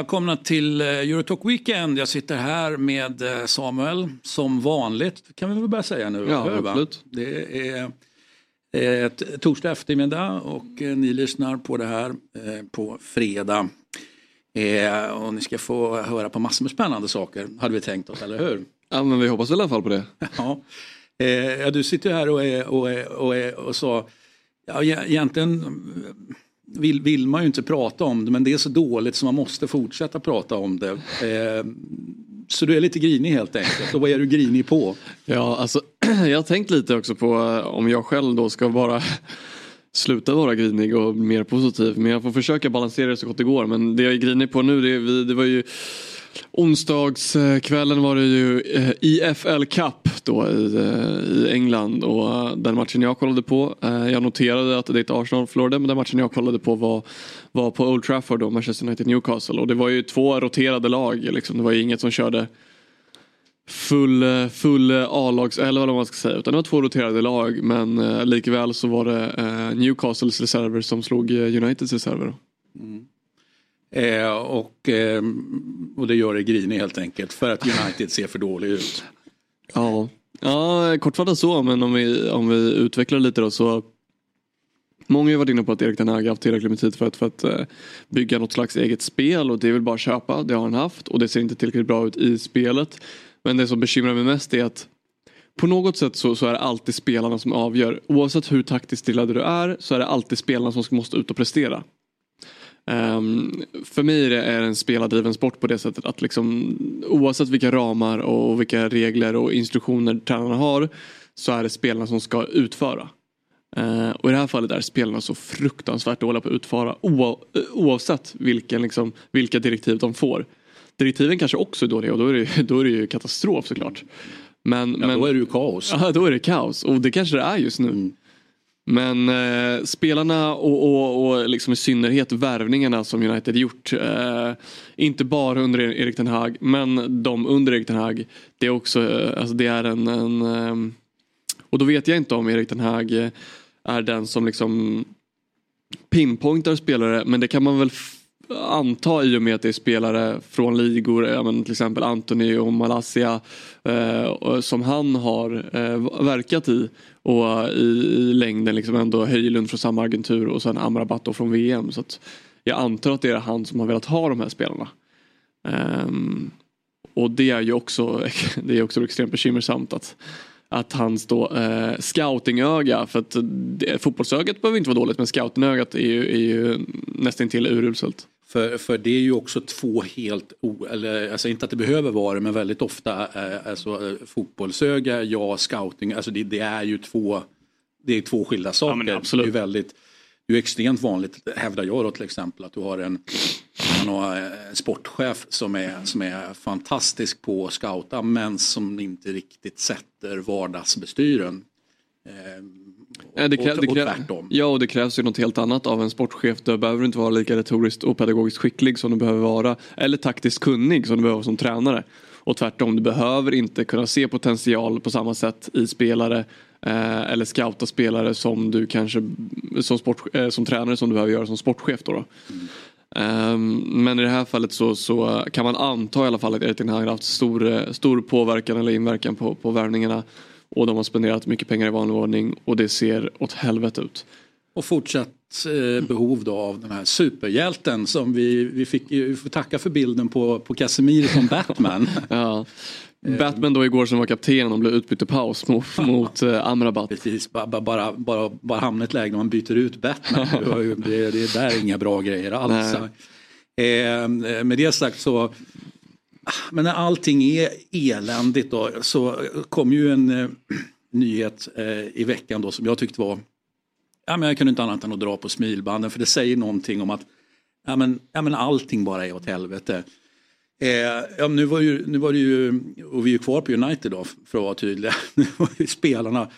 Välkomna till eh, Eurotalk Weekend. Jag sitter här med eh, Samuel som vanligt kan vi väl börja säga nu. Ja, absolut. Det är eh, ett torsdag eftermiddag och ni lyssnar på det här på fredag. Och ni ska få höra på massor med spännande saker hade vi tänkt oss, eller hur? Ja men vi hoppas väl i alla fall på det. Ja, ja du sitter här och, är, och, är, och, är, och sa, ja, egentligen vill, vill man ju inte prata om det men det är så dåligt så man måste fortsätta prata om det. Eh, så du är lite grinig helt enkelt. Och vad är du grinig på? Ja, alltså jag har tänkt lite också på eh, om jag själv då ska bara sluta vara grinig och mer positiv. Men jag får försöka balansera det så gott det går. Men det jag är grinig på nu det, det var ju Onsdagskvällen var det ju eh, IFL Cup då i, eh, i England och eh, den matchen jag kollade på. Eh, jag noterade att det är Arsenal förlorade men den matchen jag kollade på var, var på Old Trafford då, Manchester United Newcastle och det var ju två roterade lag. Liksom. Det var ju inget som körde full, full A-lagselva eller vad man ska säga. Utan det var två roterade lag men likväl så var det Newcastles reserver som slog Uniteds reserver. Mm. Eh, och, eh, och det gör det grinig helt enkelt för att United ser för dåligt ut. Ja, ja kortfattat så men om vi, om vi utvecklar lite då så Många har varit inne på att Erik den Hag haft tillräckligt med tid för att, för att uh, bygga något slags eget spel och det är väl bara köpa, det har han haft och det ser inte tillräckligt bra ut i spelet. Men det som bekymrar mig mest är att på något sätt så, så är det alltid spelarna som avgör. Oavsett hur taktiskt stillade du är så är det alltid spelarna som måste ut och prestera. Um, för mig är det en spelardriven sport på det sättet att liksom, oavsett vilka ramar och vilka regler och instruktioner tränarna har så är det spelarna som ska utföra. Uh, och i det här fallet är spelarna så fruktansvärt dåliga på att utföra oavsett vilken, liksom, vilka direktiv de får. Direktiven kanske också är dåliga och då är det, då är det ju katastrof såklart. Men, ja, men, då är det ju kaos. Ja, då är det kaos och det kanske det är just nu. Mm. Men eh, spelarna och, och, och liksom i synnerhet värvningarna som United gjort. Eh, inte bara under Erik Ten Hag men de under Erik Ten Hag. Det är också eh, alltså det är en, en eh, och då vet jag inte om Erik Ten Hag är den som liksom pinpointar spelare men det kan man väl anta i och med att det är spelare från ligor, till exempel Anthony och Malaysia eh, som han har eh, verkat i och i, i längden liksom ändå Höjlund från samma agentur och sen Amrabat från VM. Så jag antar att det är han som har velat ha de här spelarna. Um, och det är ju också, det är också extremt bekymmersamt att att hans då eh, scoutingöga, för att det, fotbollsögat behöver inte vara dåligt men scoutingögat är ju, är ju nästan till uruselt. För, för det är ju också två helt, o, eller alltså inte att det behöver vara det men väldigt ofta eh, alltså, eh, fotbollsöga, ja scouting, alltså det, det, är ju två, det är två skilda saker. Ja. Det är väldigt, det är extremt vanligt, hävdar jag då till exempel, att du har en, man har en sportchef som är, som är fantastisk på att scouta men som inte riktigt sätter vardagsbestyren. Eh, Ja, det krä, och, och tvärtom. Ja, och det krävs ju något helt annat av en sportchef. Du behöver inte vara lika retoriskt och pedagogiskt skicklig som du behöver vara. Eller taktiskt kunnig som du behöver som tränare. Och tvärtom, du behöver inte kunna se potential på samma sätt i spelare eh, eller scouta spelare som du kanske som, sport, eh, som tränare som du behöver göra som sportchef. Då, då. Mm. Um, men i det här fallet så, så kan man anta i alla fall att Erik har haft stor, stor påverkan eller inverkan på, på värvningarna. Och de har spenderat mycket pengar i vanlig ordning och det ser åt helvete ut. Och fortsatt eh, behov då av den här superhjälten som vi, vi fick vi får tacka för bilden på, på Casemiro som Batman. ja. Batman då igår som var kapten och blev utbytt i paus mot, mot uh, Amrabat. Precis, bara, bara, bara, bara hamna i ett läge när man byter ut Batman. det, det där är inga bra grejer alls. Eh, med det sagt så men när allting är eländigt då så kom ju en eh, nyhet eh, i veckan då som jag tyckte var, ja men jag kunde inte annat än att dra på smilbanden för det säger någonting om att ja men, ja, men allting bara är åt helvete. Eh, ja, nu, var ju, nu var det ju, och vi är kvar på United då för att vara tydliga, nu var ju spelarna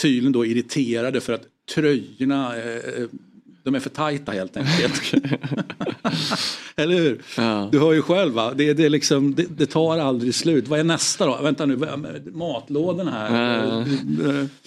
tydligen då irriterade för att tröjorna, eh, de är för tajta helt enkelt. Eller hur? Ja. Du hör ju själv va, det, det, liksom, det, det, tar aldrig slut. Vad är nästa då? Vänta nu, matlådorna här. Ja.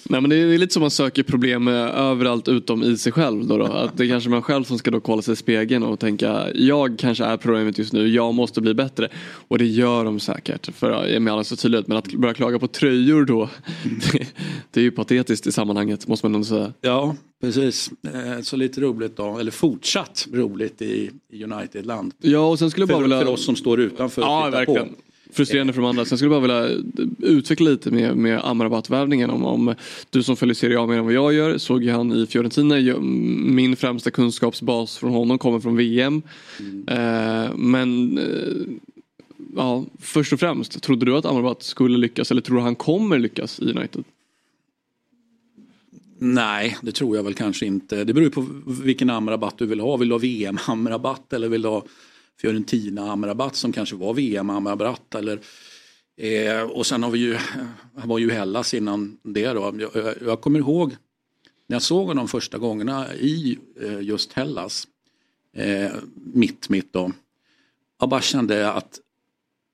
Nej men det är lite som man söker problem överallt utom i sig själv. Då, då. Att det är kanske man själv som ska då kolla sig i spegeln och tänka jag kanske är problemet just nu, jag måste bli bättre. Och det gör de säkert för med alla så tydlighet. Men att börja klaga på tröjor då, det, det är ju patetiskt i sammanhanget måste man ändå säga. Ja, Precis, eh, så lite roligt då, eller fortsatt roligt i United-land. Ja, och sen skulle jag bara för, vilja... för oss som står utanför ja, och verkligen. på. Frustrerande för de andra. Sen skulle jag bara vilja utveckla lite med, med Amrabat-värvningen. Om, om du som följer Serie A mer än vad jag gör såg ju han i Fiorentina. Min främsta kunskapsbas från honom kommer från VM. Mm. Eh, men eh, ja, först och främst, trodde du att Amrabat skulle lyckas eller tror du han kommer lyckas i United? Nej, det tror jag väl kanske inte. Det beror på vilken Amrabat du vill ha. Vill du ha VM-Amrabat eller vill du ha Fiorentina Amrabat som kanske var VM-Amrabat? Eller, eh, och sen har vi ju, han var ju Hellas innan det då. Jag, jag, kommer ihåg när jag såg honom första gångerna i eh, just Hellas, eh, mitt mitt då. Jag bara kände att,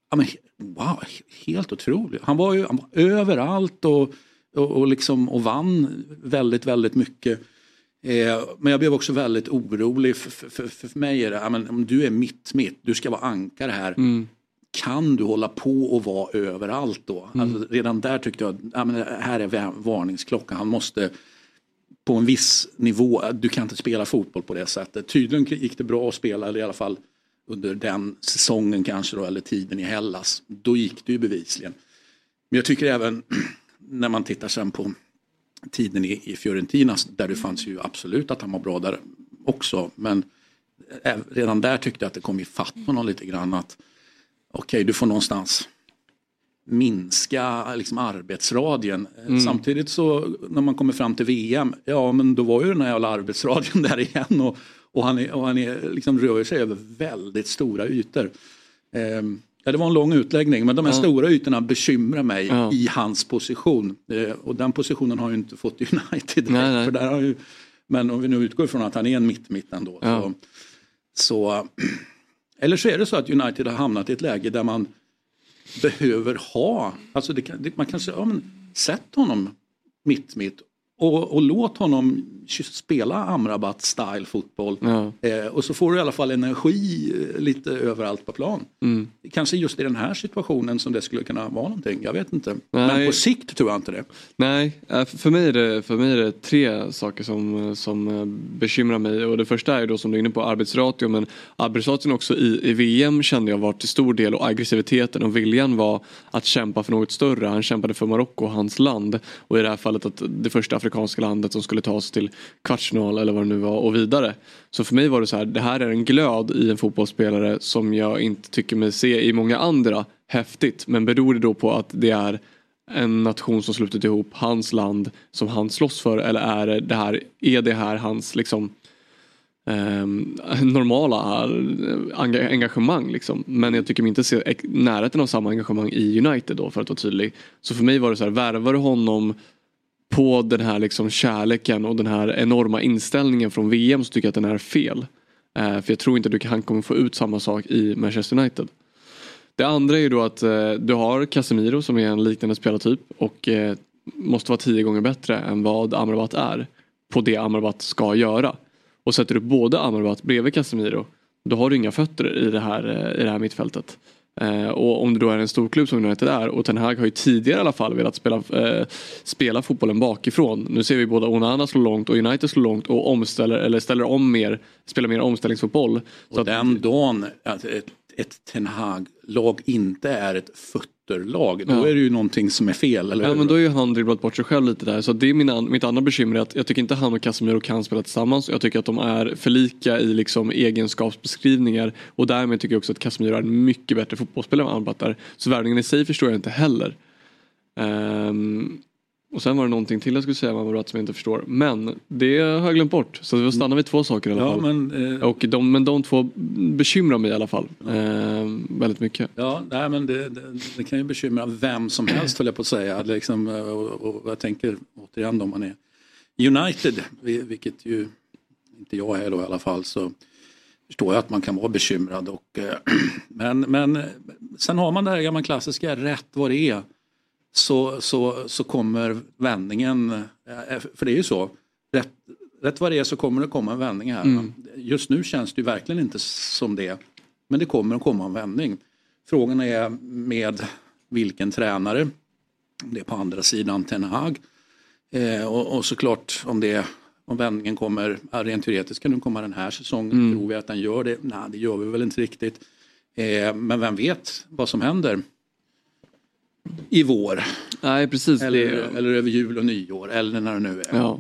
ja, men, wow, helt otroligt. Han var ju han var överallt och och, och, liksom, och vann väldigt, väldigt mycket. Eh, men jag blev också väldigt orolig. För, för, för, för mig är det, men, om du är mitt, mitt, du ska vara ankare här. Mm. Kan du hålla på och vara överallt då? Mm. Alltså, redan där tyckte jag, ja, men här är varningsklocka. Han måste på en viss nivå, du kan inte spela fotboll på det sättet. Tydligen gick det bra att spela, eller i alla fall under den säsongen kanske då, eller tiden i Hellas. Då gick det ju bevisligen. Men jag tycker även när man tittar sen på tiden i, i Fiorentina där det fanns ju absolut att han var bra där också. Men eh, redan där tyckte jag att det kom ifatt honom lite grann att okej okay, du får någonstans minska liksom, arbetsradien. Mm. Samtidigt så när man kommer fram till VM, ja men då var ju den här jävla arbetsradien där igen och, och han, är, och han är, liksom, rör sig över väldigt stora ytor. Um, Ja, det var en lång utläggning men de här ja. stora ytorna bekymrar mig ja. i hans position. Eh, och den positionen har ju inte fått United. Nej, nej. För där har ju, men om vi nu utgår från att han är en mitt-mitt ändå. Ja. Så, så, eller så är det så att United har hamnat i ett läge där man behöver ha, alltså det, det, man kan säga, ja, men, sätt honom mitt-mitt och, och, låt honom spela Amrabat style fotboll. Ja. Eh, och så får du i alla fall energi eh, lite överallt på plan. Mm. Kanske just i den här situationen som det skulle kunna vara någonting. Jag vet inte. Nej. Men på sikt tror jag inte det. Nej, eh, för mig är det, för mig är det tre saker som, som eh, bekymrar mig. Och det första är då som du är inne på arbetsratio. Men arbetsration också i, i VM kände jag var till stor del och aggressiviteten och viljan var att kämpa för något större. Han kämpade för Marocko, hans land. Och i det här fallet att det första afrikanska landet som skulle ta oss till kvartsfinal eller vad det nu var och vidare. Så för mig var det så här, det här är en glöd i en fotbollsspelare som jag inte tycker mig se i många andra häftigt. Men beror det då på att det är en nation som slutit ihop, hans land som han slåss för eller är det här, är det här hans liksom ehm, eh, normala engagemang liksom. Men jag tycker mig inte se närheten av samma engagemang i United då för att vara tydlig. Så för mig var det så här, värvar du honom på den här liksom kärleken och den här enorma inställningen från VM så tycker jag att den är fel. Eh, för jag tror inte att han kommer få ut samma sak i Manchester United. Det andra är ju då att eh, du har Casemiro som är en liknande spelartyp och eh, måste vara tio gånger bättre än vad Amrabat är på det Amrabat ska göra. Och sätter du både Amrabat bredvid Casemiro då har du inga fötter i det här, eh, i det här mittfältet. Eh, och om det då är en stor klubb som United är och Ten Hag har ju tidigare i alla fall velat spela, eh, spela fotbollen bakifrån. Nu ser vi båda Onana slå långt och United slår långt och omställer, eller ställer om mer, spelar mer omställningsfotboll. Och så den att, dagen att ett, ett Ten Hag-lag inte är ett fot ytterlag. Då ja. är det ju någonting som är fel. Eller ja men då är ju han dribblat bort sig själv lite där. Så det är mina, mitt andra bekymmer att jag tycker inte han och Casemiro kan spela tillsammans. Jag tycker att de är för lika i liksom egenskapsbeskrivningar. Och därmed tycker jag också att Casemiro är en mycket bättre fotbollsspelare än Amrabat. Så värvningen i sig förstår jag inte heller. Um, och sen var det någonting till jag skulle säga Amrabat som jag inte förstår. Men det har jag glömt bort. Så vi får stanna vid två saker i alla fall. men, eh... och de, men de två bekymrar mig i alla fall. Ja. Eh, väldigt mycket. Ja, nej, men det, det, det, kan ju bekymra vem som helst höll jag på att säga. Liksom, och, och, och jag tänker återigen om man är United, vilket ju inte jag är då i alla fall. Så förstår jag att man kan vara bekymrad. Och, eh, men, men sen har man det här gamla klassiska, rätt vad det är så, så, så kommer vändningen, eh, för det är ju så, rätt, rätt vad det är så kommer det komma en vändning här. Mm. Just nu känns det ju verkligen inte som det, men det kommer att komma en vändning. Frågan är med vilken tränare, det är på andra sidan Ten Hag. Eh, och, och såklart om det om vändningen kommer, rent teoretiskt kan den komma den här säsongen. Mm. Tror vi att den gör det? Nej, det gör vi väl inte riktigt. Eh, men vem vet vad som händer i vår. Nej, precis. Eller, det... eller över jul och nyår eller när det nu är. Ja.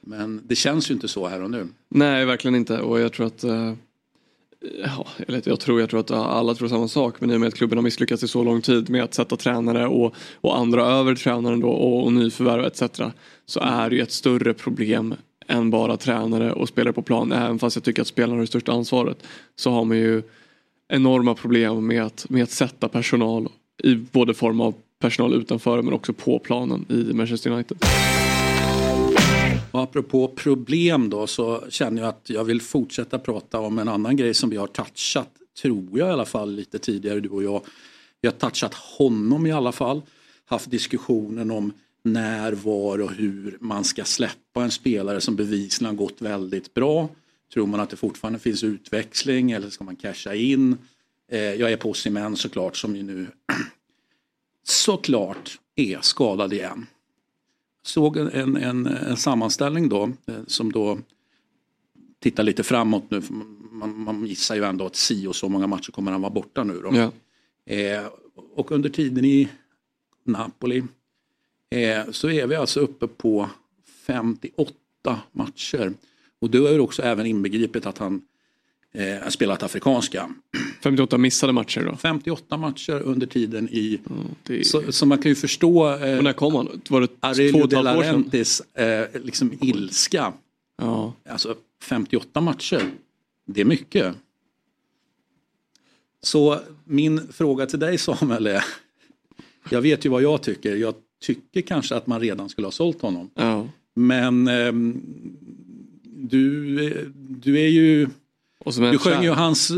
Men det känns ju inte så här och nu. Nej, verkligen inte. Och jag tror att uh... Ja, eller jag tror, jag tror att alla tror samma sak men i och med att klubben har misslyckats i så lång tid med att sätta tränare och, och andra över tränaren då och, och nyförvärv etc. Så är det ju ett större problem än bara tränare och spelare på plan. Även fast jag tycker att spelarna har det största ansvaret så har man ju enorma problem med att, med att sätta personal i både form av personal utanför men också på planen i Manchester United. Och apropå problem då så känner jag att jag vill fortsätta prata om en annan grej som vi har touchat, tror jag i alla fall lite tidigare du och jag. Vi har touchat honom i alla fall, haft diskussionen om när, var och hur man ska släppa en spelare som bevisligen har gått väldigt bra. Tror man att det fortfarande finns utväxling eller ska man casha in? Eh, jag är på Osimhen såklart som ju nu såklart är skadad igen. Såg en, en, en sammanställning då eh, som då tittar lite framåt nu. Man, man gissar ju ändå att si och så många matcher kommer han vara borta nu. Då. Ja. Eh, och under tiden i Napoli eh, så är vi alltså uppe på 58 matcher. Och då är det också även inbegripet att han eh, spelat afrikanska. 58 missade matcher då? 58 matcher under tiden i... Mm, är... så, så, man kan ju förstå... Eh, och när kom han? Var det Aurelio de Laurentiis eh, liksom ilska. Ja. Alltså 58 matcher, det är mycket. Så min fråga till dig Samuel är, jag vet ju vad jag tycker. Jag tycker kanske att man redan skulle ha sålt honom. Ja. Men eh, du, du är ju du sjöng ju hans,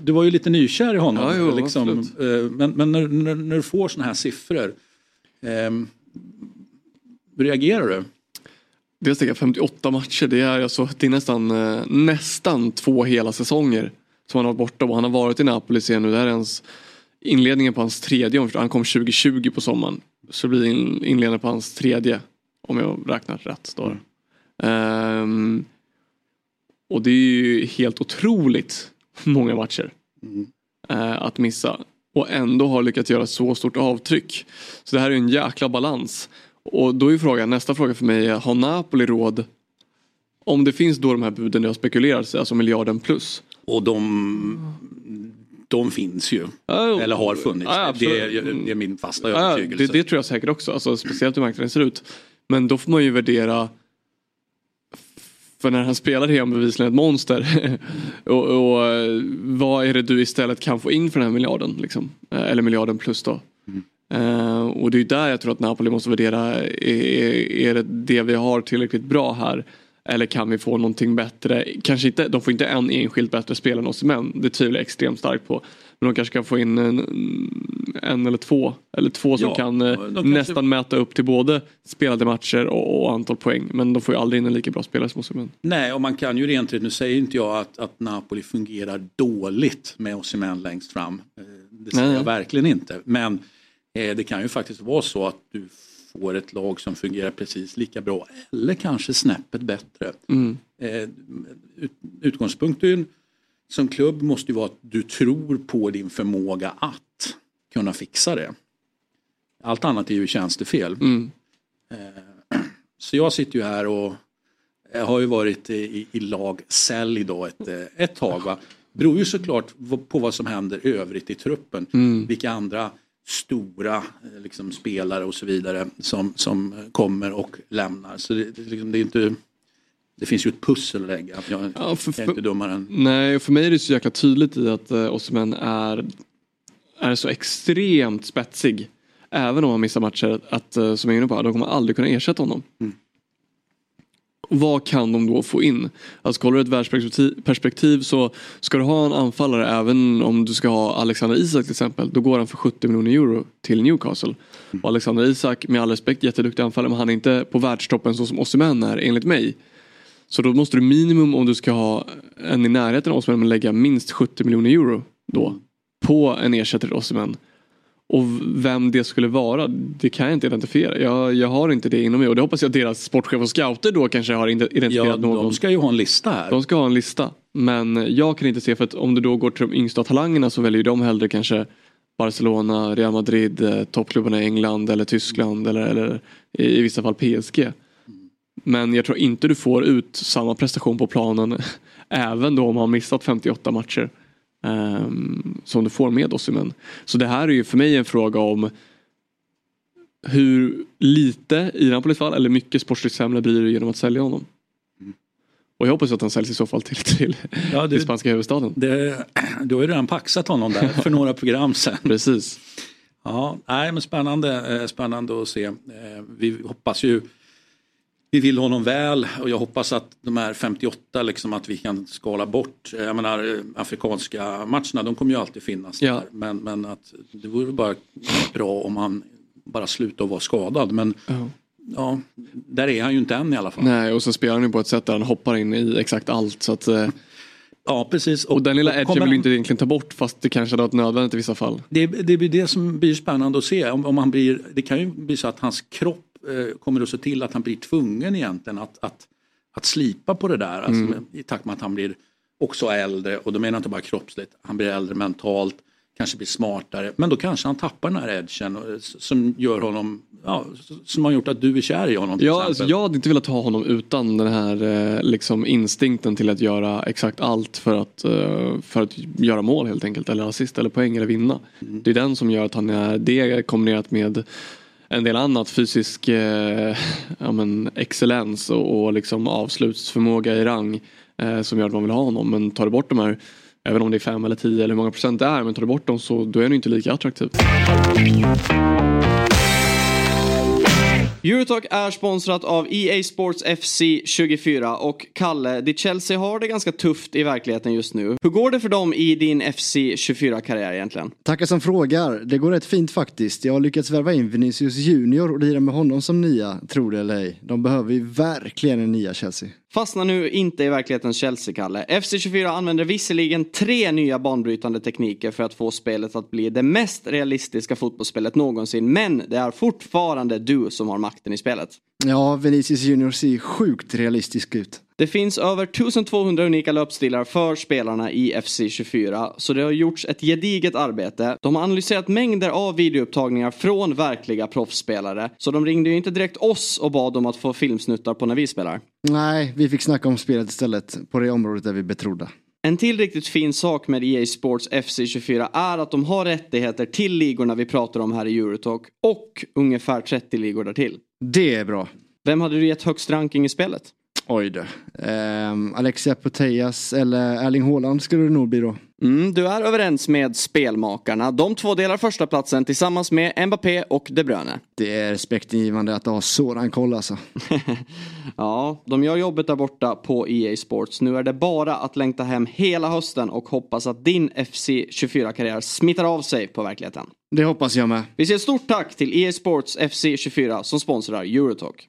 du var ju lite nykär i honom. Ja, jo, liksom. Eh, men, men när, när, när, du får sådana här siffror, eh, hur reagerar du? Dels tänker jag 58 matcher, det är, alltså, det är nästan, eh, nästan två hela säsonger som han har varit borta och han har varit i Napoli sen nu. Det här är hans inledningen på hans tredje, han kom 2020 på sommaren. Så det blir inledningen på hans tredje, om jag räknar rätt. Står. Mm. Um, och det är ju helt otroligt många matcher mm. eh, att missa. Och ändå har lyckats göra så stort avtryck. Så det här är en jäkla balans. Och då är frågan, nästa fråga för mig är, har Napoli råd om det finns då de här buden det har spekulerats alltså miljarden plus. Och de, de finns ju. Ja, Eller har funnits. Ja, det, är, det, är, min fasta övertygelse. Det, det, tror jag säkert också. Alltså, speciellt hur marknaden ser ut. Men då får man ju värdera för när han spelar är han bevisligen ett monster. och, och, vad är det du istället kan få in för den här miljarden? Liksom? Eh, eller miljarden plus då. Mm. Uh, och det är där jag tror att Napoli måste värdera, är, är det det vi har tillräckligt bra här? Eller kan vi få någonting bättre? Kanske inte, de får inte en enskilt bättre spelare än oss men det tvivlar jag extremt starkt på. Men de kanske kan få in en, en eller två. Eller två som ja, kan eh, kanske... nästan mäta upp till både spelade matcher och, och, antal poäng. Men de får ju aldrig in en lika bra spelare som Osimhen. Nej, och man kan ju rent nu säger inte jag att, att Napoli fungerar dåligt med Osimhen längst fram. Eh, det säger Nej. jag verkligen inte. Men eh, det kan ju faktiskt vara så att du får ett lag som fungerar precis lika bra eller kanske snäppet bättre. Mm. Eh, ut, utgångspunkten som klubb måste ju vara att du tror på din förmåga att kunna fixa det. Allt annat är ju tjänstefel. Mm. Eh, så jag sitter ju här och jag har ju varit i, i lag sälj då ett, eh, ett tag. Va? Beror ju såklart på vad som händer övrigt i truppen. Mm. Vilka andra stora eh, liksom, spelare och så vidare som, som kommer och lämnar. Så det, det, liksom, det är inte det finns ju ett pussel att lägga. Jag, ja, för, är inte dummare än... Nej, för mig är det så jäkla tydligt i att uh, Osimhen är, är så extremt spetsig. Även om han missar matcher, att, uh, som jag är inne på, de kommer aldrig kunna ersätta honom. Mm. vad kan de då få in? Alltså kollar du ett världsperspektiv så ska du ha en anfallare även om du ska ha Alexander Isak till exempel. Då går han för 70 miljoner euro till Newcastle. Och Alexander Isak med all respekt jätteduktig anfallare men han är inte på världstoppen så som Osimhen är enligt mig. Så då måste du minimum om du ska ha en i närheten av Osimhen lägga minst 70 miljoner euro då. På en ersättare till Osimhen. Och vem det skulle vara, det kan jag inte identifiera. Jag, jag har inte det inom mig och det hoppas jag att deras sportchef och scouter då kanske har identifierat ja, någon. De ska ju ha en lista här. De ska ha en lista. Men jag kan inte se för att om du då går till de yngsta talangerna så väljer de hellre kanske Barcelona, Real Madrid, eh, toppklubbarna i England eller Tyskland eller, eller i vissa fall PSG. Men jag tror inte du får ut samma prestation på planen även då om man har missat 58 matcher. Um, som du får med Osimhen. Så det här är ju för mig en fråga om hur lite i Napolis fall eller mycket sportsligt sämre blir det genom att sälja honom. Mm. Och jag hoppas att han säljs i så fall till, till, ja, du, till spanska huvudstaden. Det, du har ju redan paxat honom där för några program sen. Precis. Ja, nej, men spännande, eh, spännande att se. Eh, vi hoppas ju vi vill honom väl och jag hoppas att de här 58 liksom att vi kan skala bort. Jag menar afrikanska matcherna de kommer ju alltid finnas ja. där. Men, men att det vore bara bra om han bara slutar vara skadad. Men uh ja, där är han ju inte än i alla fall. Nej och så spelar han ju på ett sätt där han hoppar in i exakt allt. Så att, eh... Ja precis. Och, och den lilla edgen vill du inte egentligen ta bort fast det kanske hade varit nödvändigt i vissa fall. Det, det blir det som blir spännande att se. Om, om han blir, det kan ju bli så att hans kropp Eh, kommer att se till att han blir tvungen egentligen att, att, att slipa på det där. Alltså, mm. I takt med att han blir också äldre och då menar jag inte bara kroppsligt, han blir äldre mentalt, kanske blir smartare. Men då kanske han tappar den här edgen eh, som gör honom, ja, som har gjort att du är kär i honom. Ja, alltså, jag hade inte velat ha honom utan den här eh, liksom instinkten till att göra exakt allt för att, för att göra mål helt enkelt. Eller assist eller poäng eller vinna. Mm. Det är den som gör att han är det kombinerat med en del annat fysisk eh, ja, men excellens och, och liksom avslutsförmåga i rang eh, som gör att man vill ha honom. Men tar du bort de här, även om det är fem eller tio eller hur många procent det är, men tar du bort dem så då är han inte lika attraktiv. Eurotalk är sponsrat av EA Sports FC 24 och Kalle, ditt Chelsea har det ganska tufft i verkligheten just nu. Hur går det för dem i din FC 24-karriär egentligen? Tackar som frågar. Det går rätt fint faktiskt. Jag har lyckats värva in Vinicius Junior och lira med honom som nia, tror det eller ej. De behöver ju verkligen en nia Chelsea. Fastna nu inte i verklighetens Chelsea-Kalle. FC24 använder visserligen tre nya banbrytande tekniker för att få spelet att bli det mest realistiska fotbollsspelet någonsin. Men det är fortfarande du som har makten i spelet. Ja, Vinicius Junior ser sjukt realistisk ut. Det finns över 1200 unika löpstilar för spelarna i FC24, så det har gjorts ett gediget arbete. De har analyserat mängder av videoupptagningar från verkliga proffsspelare, så de ringde ju inte direkt oss och bad om att få filmsnuttar på när vi spelar. Nej, vi fick snacka om spelet istället, på det området där vi betrodda. En till riktigt fin sak med EA Sports FC24 är att de har rättigheter till ligorna vi pratar om här i Eurotalk och ungefär 30 ligor därtill. Det är bra. Vem hade du gett högst ranking i spelet? Oj då. Um, Alexia Putellas eller Erling Haaland skulle det nog bli då. Mm, du är överens med spelmakarna. De två delar första platsen tillsammans med Mbappé och De Bruyne. Det är respektingivande att ha sådan koll alltså. ja, de gör jobbet där borta på EA Sports. Nu är det bara att längta hem hela hösten och hoppas att din FC24-karriär smittar av sig på verkligheten. Det hoppas jag med. Vi säger stort tack till EA Sports FC24 som sponsrar Eurotalk.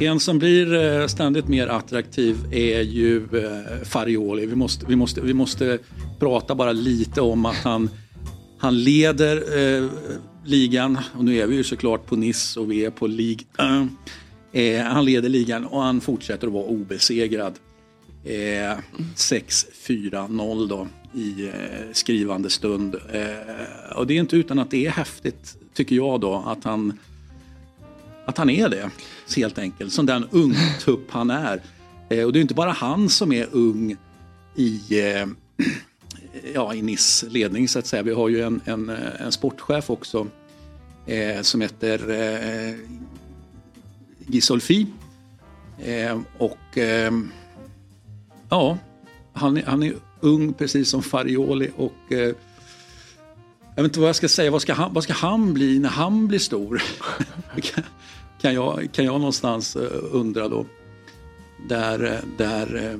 En som blir eh, ständigt mer attraktiv är ju eh, Farioli. Vi måste, vi, måste, vi måste prata bara lite om att han, han leder eh, ligan. Och nu är vi ju såklart på Nice och vi är på League. Eh, han leder ligan och han fortsätter att vara obesegrad. Eh, 6-4-0 då i eh, skrivande stund. Eh, och det är inte utan att det är häftigt, tycker jag då, att han, att han är det. Helt enkelt, som den ungtupp han är. Eh, och det är inte bara han som är ung i, eh, ja, i NIS ledning så att säga. Vi har ju en, en, eh, en sportchef också eh, som heter eh, Gisolfi. Eh, och eh, ja, han, är- han är ung precis som Farioli och eh, jag vet inte vad jag ska säga, vad ska han, vad ska han bli när han blir stor? kan, jag, kan jag någonstans eh, undra då. Där, eh, där eh,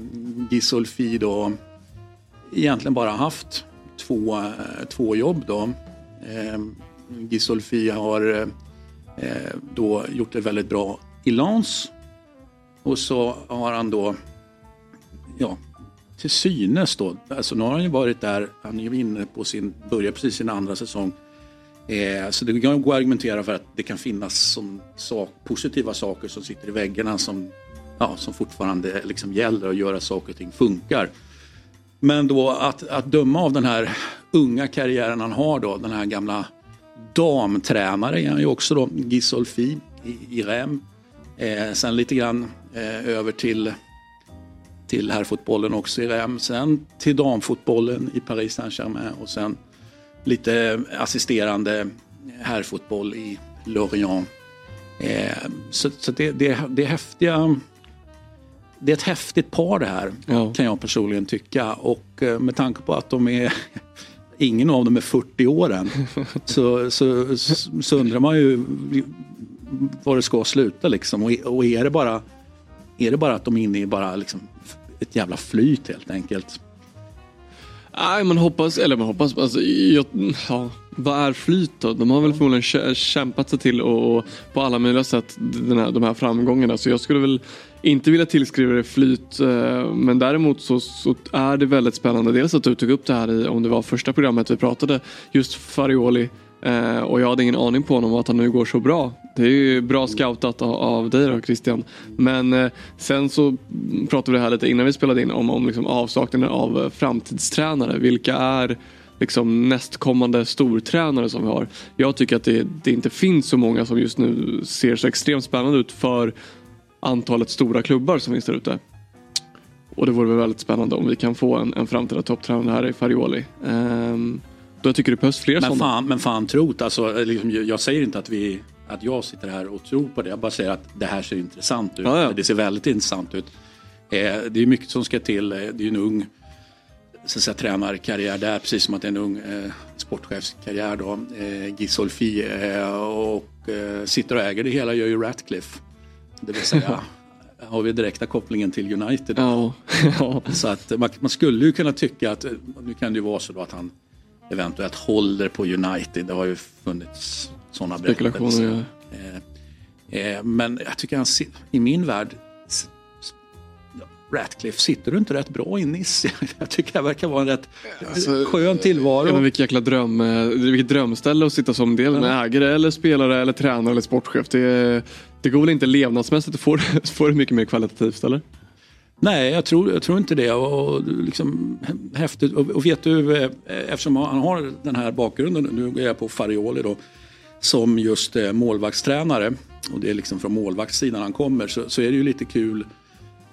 Gisolfi då egentligen bara haft två, eh, två jobb då. Ehm, eh, Gisolfi har eh, då gjort det väldigt bra i Lens. Och så har han då, ja, till synes då, alltså nu har han ju varit där, han är ju inne på sin, börjar precis sin andra säsong. Eh, så det kan gå att argumentera för att det kan finnas som sak, positiva saker som sitter i väggarna som, ja, som fortfarande eh, liksom gäller och gör att saker och ting funkar. Men då att, att döma av den här unga karriären han har då, den här gamla damtränare är han ju också då, Gisolfi i, i Rem. Eh, sen lite grann eh, över till, till herrfotbollen också i Rem. Sen till damfotbollen i Paris Saint-Germain och sen lite assisterande herrfotboll i Lorient. Eh, så så det, det, det är häftiga det är ett häftigt par det här Ja. kan jag personligen tycka. Och eh, med tanke på att de är ingen av dem är 40 år än så, så, så, så undrar man ju var det ska sluta liksom. Och, och är, det bara, är det bara att de är inne i bara liksom ett jävla flyt helt enkelt? Nej, man hoppas, eller man hoppas, alltså, jag, ja, vad är flyt då? De har väl förmodligen kämpat sig till och på alla möjliga sätt den här, de här framgångarna. Så jag skulle väl inte vilja tillskriva det flyt. Eh, men däremot så, så är det väldigt spännande. Dels att du tog upp det här i, om det var första programmet vi pratade, just Farioli. Eh, och jag hade ingen aning på honom och att han nu går så bra. Det är ju bra scoutat av, dig då Christian. Men eh, sen så pratade vi här lite innan vi spelade in om, om liksom avsaknaden av eh, framtidstränare. Vilka är liksom nästkommande stortränare som vi har? Jag tycker att det, det inte finns så många som just nu ser så extremt spännande ut för antalet stora klubbar som finns där ute. Och det vore väl väldigt spännande om vi kan få en, en framtida topptränare här i Farioli. Ehm, då jag tycker det behövs fler Men sådana. fan, men fan trot, alltså, liksom, jag jag säger inte att, vi, att jag sitter här och tror på det. Jag bara säger att det här ser intressant ut. Ja, ja. Det ser väldigt intressant ut. Eh, det är mycket som ska till. Eh, Det är en ung så att säga, tränarkarriär där, precis som att det är en ung eh, sportchefskarriär. Då. Eh, Gisolfi eh, och eh, sitter och äger det hela gör ju Ratcliffe. Det vill säga, har vi direkta kopplingen till United. Ja. Så att man, man skulle ju kunna tycka att, eh, nu kan det ju vara så då att han eventuellt håller på United. Det har ju funnits sådana berättelser. Eh, eh, men jag tycker han, i min värld, ja, Ratcliffe, sitter du inte rätt bra i Nice? Jag tycker det verkar vara en rätt Alltså, skön Ja, men tillvaro. vilket jäkla dröm, eh, vilket drömställe att sitta som del med ägare eller spelare eller tränare eller sportchef. Det, det går väl inte levnadsmässigt att få, det- få det mycket mer kvalitativt eller? Nej, jag tror, jag tror inte det. Och, liksom, häftigt. Och, och vet du, eh, eftersom han har den här bakgrunden, nu går jag på Farioli då, som just eh, målvaktstränare och det är liksom från målvaktssidan han kommer så, så är det ju lite kul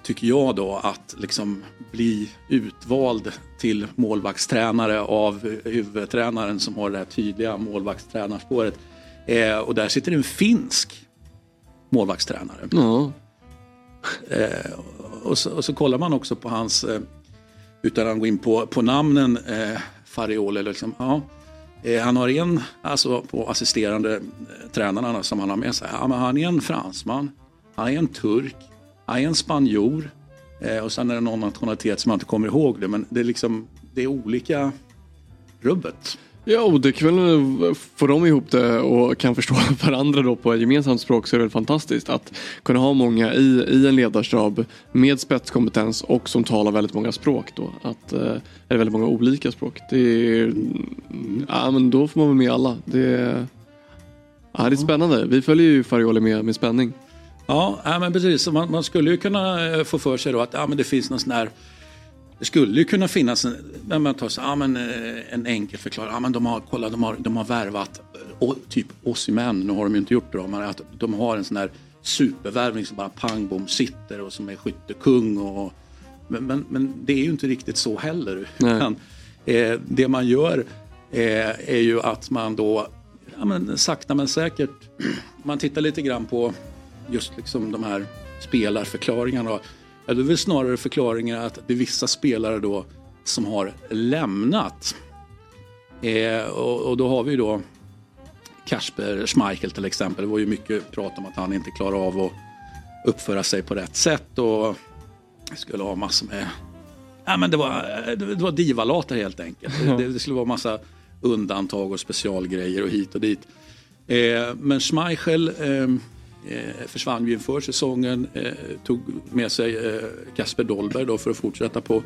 tycker jag då att liksom bli utvald till målvaktstränare av huvudtränaren som har det här tydliga målvaktstränarspåret. Eh, och där sitter en finsk målvaktstränare. Ja. Eh, och, så, och så kollar man också på hans, eh, utan att gå in på, på namnen, eh, Farioli. Liksom, ja, Eh, han har en, alltså på assisterande eh, tränarna som han har med sig. Han är en fransman, han är en turk, han är en spanjor. Eh, och sen är det någon nationalitet som jag inte kommer ihåg det. Men det är liksom, det är olika rubbet. Ja, och det kan väl få de ihop det och kan förstå varandra då på ett gemensamt språk så är det väl fantastiskt att kunna ha många i, i en ledarstab med spetskompetens och som talar väldigt många språk då. Att, eh, eller väldigt många olika språk. Det är, ja men då får man väl med alla. Det, ja, det är spännande. Vi följer ju Farioli med, med spänning. Ja, ja men precis. Man, man skulle ju kunna eh, få för sig då att ja, men det finns någon sån här det skulle ju kunna finnas en, när man tar så, ja, men, eh, en enkel förklaring. Ja, men de, har, kolla, de, har, de har värvat och, typ Osimhen, nu har de ju inte gjort det då, men att de har en sån här supervärvning som bara pang bom sitter och som är skyttekung. Och, men, men, men det är ju inte riktigt så heller. Utan, eh, det man gör eh, är ju att man då ja, men, sakta men säkert, man tittar lite grann på just liksom de här spelarförklaringarna. Ja, det är väl snarare förklaringen att det är vissa spelare då som har lämnat. Eh, och, och, då har vi då Kasper Schmeichel till exempel. Det var ju mycket prat om att han inte klarar av att uppföra sig på rätt sätt och skulle ha massor med... Ja, men det var, det var divalater helt enkelt. Det, det, skulle vara massa undantag och specialgrejer och hit och dit. Eh, men Schmeichel eh, eh, försvann ju inför säsongen, eh, tog med sig eh, Kasper Dolberg då för att fortsätta på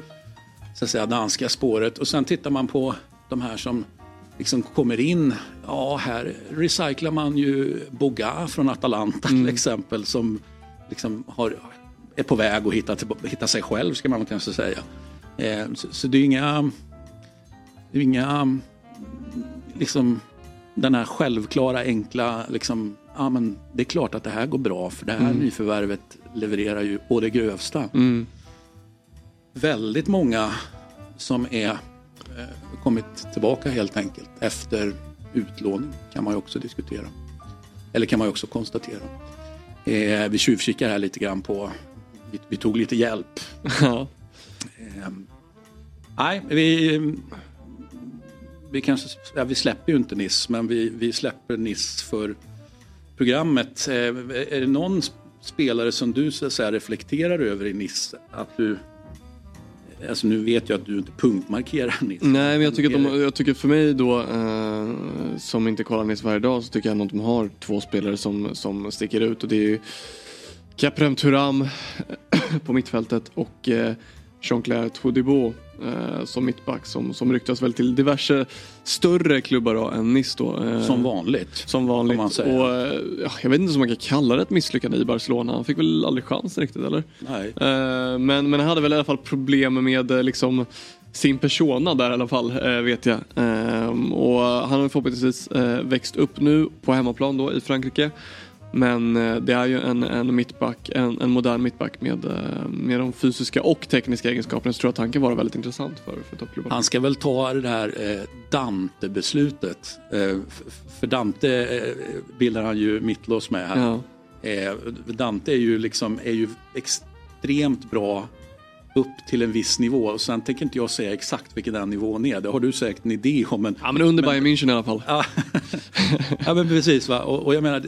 så att säga, danska spåret. Och sen tittar man på de här som liksom kommer in. Ja, här recyclar man ju Boga från Atalanta till mm. exempel som liksom har, är på väg att hitta, hitta sig själv ska man kanske säga. Eh, så, så, det är inga, det är inga liksom den här självklara enkla liksom, ja men det är klart att det här går bra för det här mm. nyförvärvet levererar ju på det grövsta. Mm. Väldigt många som är eh, kommit tillbaka helt enkelt efter utlåning kan man ju också diskutera. Eller kan man ju också konstatera. Eh, vi tjuvkikar här lite grann på, vi, vi tog lite hjälp. eh, nej, vi vi kanske, ja, vi släpper ju inte Niss, men vi, vi släpper Niss för programmet. Eh, är det någon spelare som du så säga, reflekterar över i Niss? Att du, alltså nu vet jag att du inte punktmarkerar Niss. Nej, men jag tycker, de, jag tycker för mig då, eh, som inte kollar Niss varje dag, så tycker jag att de har två spelare som, som sticker ut. Och det är ju Caprem Turam på mittfältet och eh, Jean-Claire Todibo eh, som mittback som, som ryktas väl till diverse större klubbar då, än Nice då. Eh, som vanligt. Som vanligt. Och, eh, ja, jag vet inte om man kan kalla det ett misslyckande i Barcelona. Han fick väl aldrig chansen riktigt eller? Nej. Eh, men, men han hade väl i alla fall problem med liksom sin persona där i alla fall, vet jag. och han har förhoppningsvis växt upp nu på hemmaplan då i Frankrike. Men eh, det är ju en, en mittback, en, en modern mittback med, eh, med de fysiska och tekniska egenskaperna. Så tror jag att han kan vara väldigt intressant för, för toppklubbar. Han ska väl ta det här eh, Dante-beslutet. Eh, för Dante eh, bildar han ju mittlås med här. Ja. Eh, Dante är ju, liksom, är ju extremt bra upp till en viss nivå. Och sen tänker inte jag säga exakt vilken den nivån är. Det har du säkert en idé om. Men, ja men under Bayern München i alla fall. ja men precis va. Och, och jag menar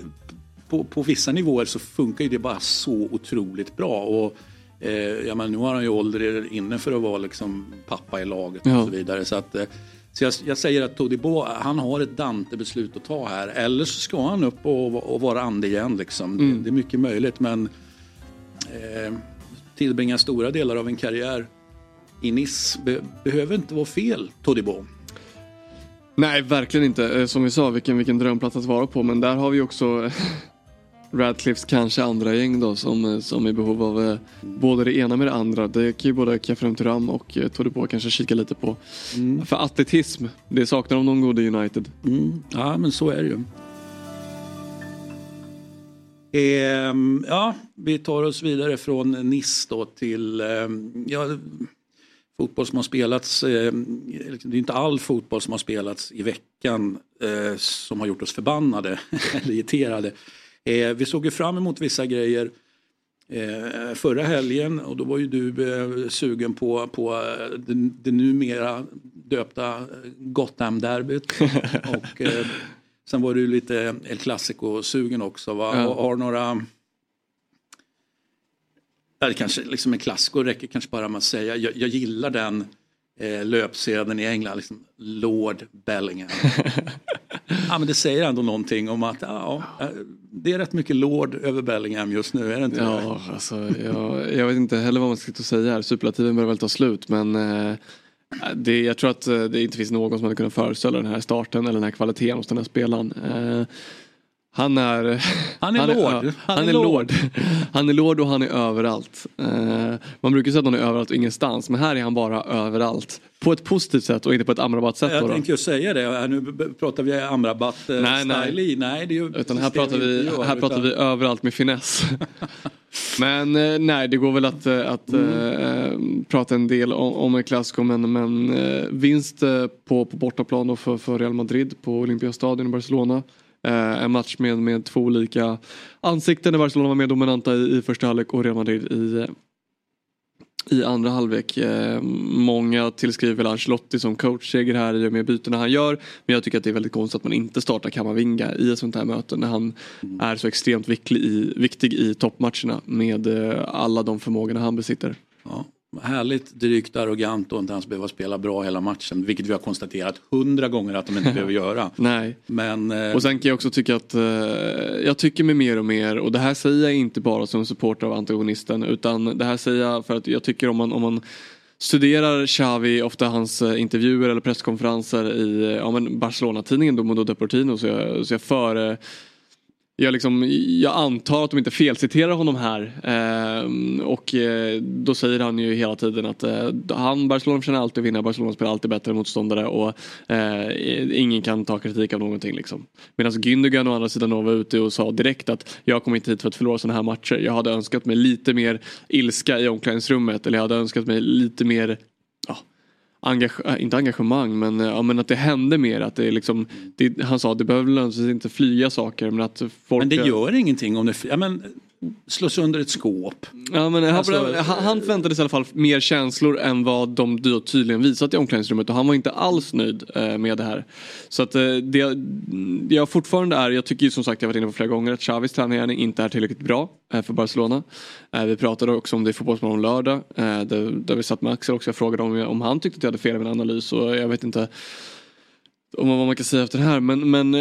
på, på vissa nivåer så funkar det bara så otroligt bra. Och, eh, ja, men nu har han ju ålder inne för att vara liksom pappa i laget ja. och så vidare. Så, att, eh, så jag, jag, säger att Todibo, han har ett Dante-beslut att ta här. Eller så ska han upp och, och vara ande igen. Liksom. Mm. Det, det, är mycket möjligt men eh, tillbringa stora delar av en karriär i Nice be, behöver inte vara fel, Todibo. Nej, verkligen inte. Eh, som vi sa, vilken, vilken drömplats att vara på. Men där har vi också Radcliffes kanske andra gäng då som, som är i behov av eh, både det ena med det andra. Det kan ju både Kefrem Turam och eh, Todibo kanske kika lite på. Mm. För atletism, det saknar de någon god i United. Mm. Ja men så är det ju. Eh, ja, vi tar oss vidare från Nice då till eh, ja, fotboll som har spelats. Eh, det är inte all fotboll som har spelats i veckan eh, som har gjort oss förbannade eller irriterade. Eh, vi såg ju fram emot vissa grejer eh, förra helgen och då var ju du eh, sugen på, på eh, det, det numera döpta Gotham-derbyt. och eh, sen var du lite El Clasico-sugen också. Va? Ja. Har några... Eller kanske liksom en klassiker räcker kanske bara med att säga. Jag, jag gillar den eh, löpsedeln i England, liksom Lord Bellingham. ja, men det säger ändå någonting om att ja, eh, det är rätt mycket Lord över Bellingham just nu, är det inte Ja, det? alltså, jag, jag vet inte heller vad man ska säga här. Superlativen börjar väl ta slut men eh, det, jag tror att eh, det inte finns någon som hade kunnat föreställa den här starten eller den här kvaliteten hos den här spelaren. Eh, Han är... Han är lord. Han, han är lord. Han är lord och han är överallt. Eh, man brukar säga att han är överallt och ingenstans. Men här är han bara överallt. På ett positivt sätt och inte på ett Amrabat-sätt. Jag då tänkte ju säga det, nu pratar vi Amrabat eh, Nej, nej. Nej, det är ju Utan här pratar vi, gör, här pratar utan- vi överallt med finess. men eh, nej, det går väl att, eh, att eh, prata en del om, om El Clasico men, men eh, vinst eh, på, på bortaplan då för, för Real Madrid på Olympiastadion i Barcelona. Eh, en match med, med två olika ansikten där Barcelona var mer dominanta i, i första halvlek och Real Madrid i, i andra halvlek. Eh, många tillskriver väl Ancelotti som coachseger här i och med bytena han gör. Men jag tycker att det är väldigt konstigt att man inte startar Kamavinga i ett sånt här möte när han är så extremt viktig i, viktig i toppmatcherna med eh, alla de förmågorna han besitter. Ja, härligt drygt arrogant och inte ens behöva spela bra hela matchen. Vilket vi har konstaterat hundra gånger att de inte behöver göra. Nej. Men eh, Och sen kan jag också tycka att eh, jag tycker mig mer och mer och det här säger jag inte bara som supporter av antagonisten utan det här säger jag för att jag tycker om man, om man studerar Xavi, ofta hans eh, intervjuer eller presskonferenser i eh, ja, Barcelona-tidningen då Mundo Deportivo så jag, så jag före jag, liksom, jag antar att de inte felciterar honom här. Eh, och eh, då säger han ju hela tiden att eh, han, Barcelona förtjänar alltid att vinna, Barcelona spelar alltid bättre än motståndare och eh, ingen kan ta kritik av någonting. Liksom. Medan Gündogan å andra sidan var ute och sa direkt att jag kommer inte hit för att förlora sådana här matcher. Jag hade önskat mig lite mer ilska i omklädningsrummet eller jag hade önskat mig lite mer engage, äh, inte engagemang men, äh, ja, men att det hände mer. Att det liksom, det, han sa att det behöver inte flyga saker men att folk... men det gör ingenting om det... Ja, men, slå sönder ett skåp. Ja, men han, Alltså, han, han förväntade sig i alla fall mer känslor än vad de tydligen visat i omklädningsrummet och han var inte alls nöjd eh, med det här. Så att eh, det jag fortfarande är, jag tycker ju som sagt jag har varit inne på flera gånger att Xavis träning inte är tillräckligt bra eh, för Barcelona. Vi pratade också om det i Fotbollsmorgon lördag där, där vi satt med Axel också och frågade om, om han tyckte att jag hade fel i min analys och jag vet inte om vad man kan säga efter det här men, men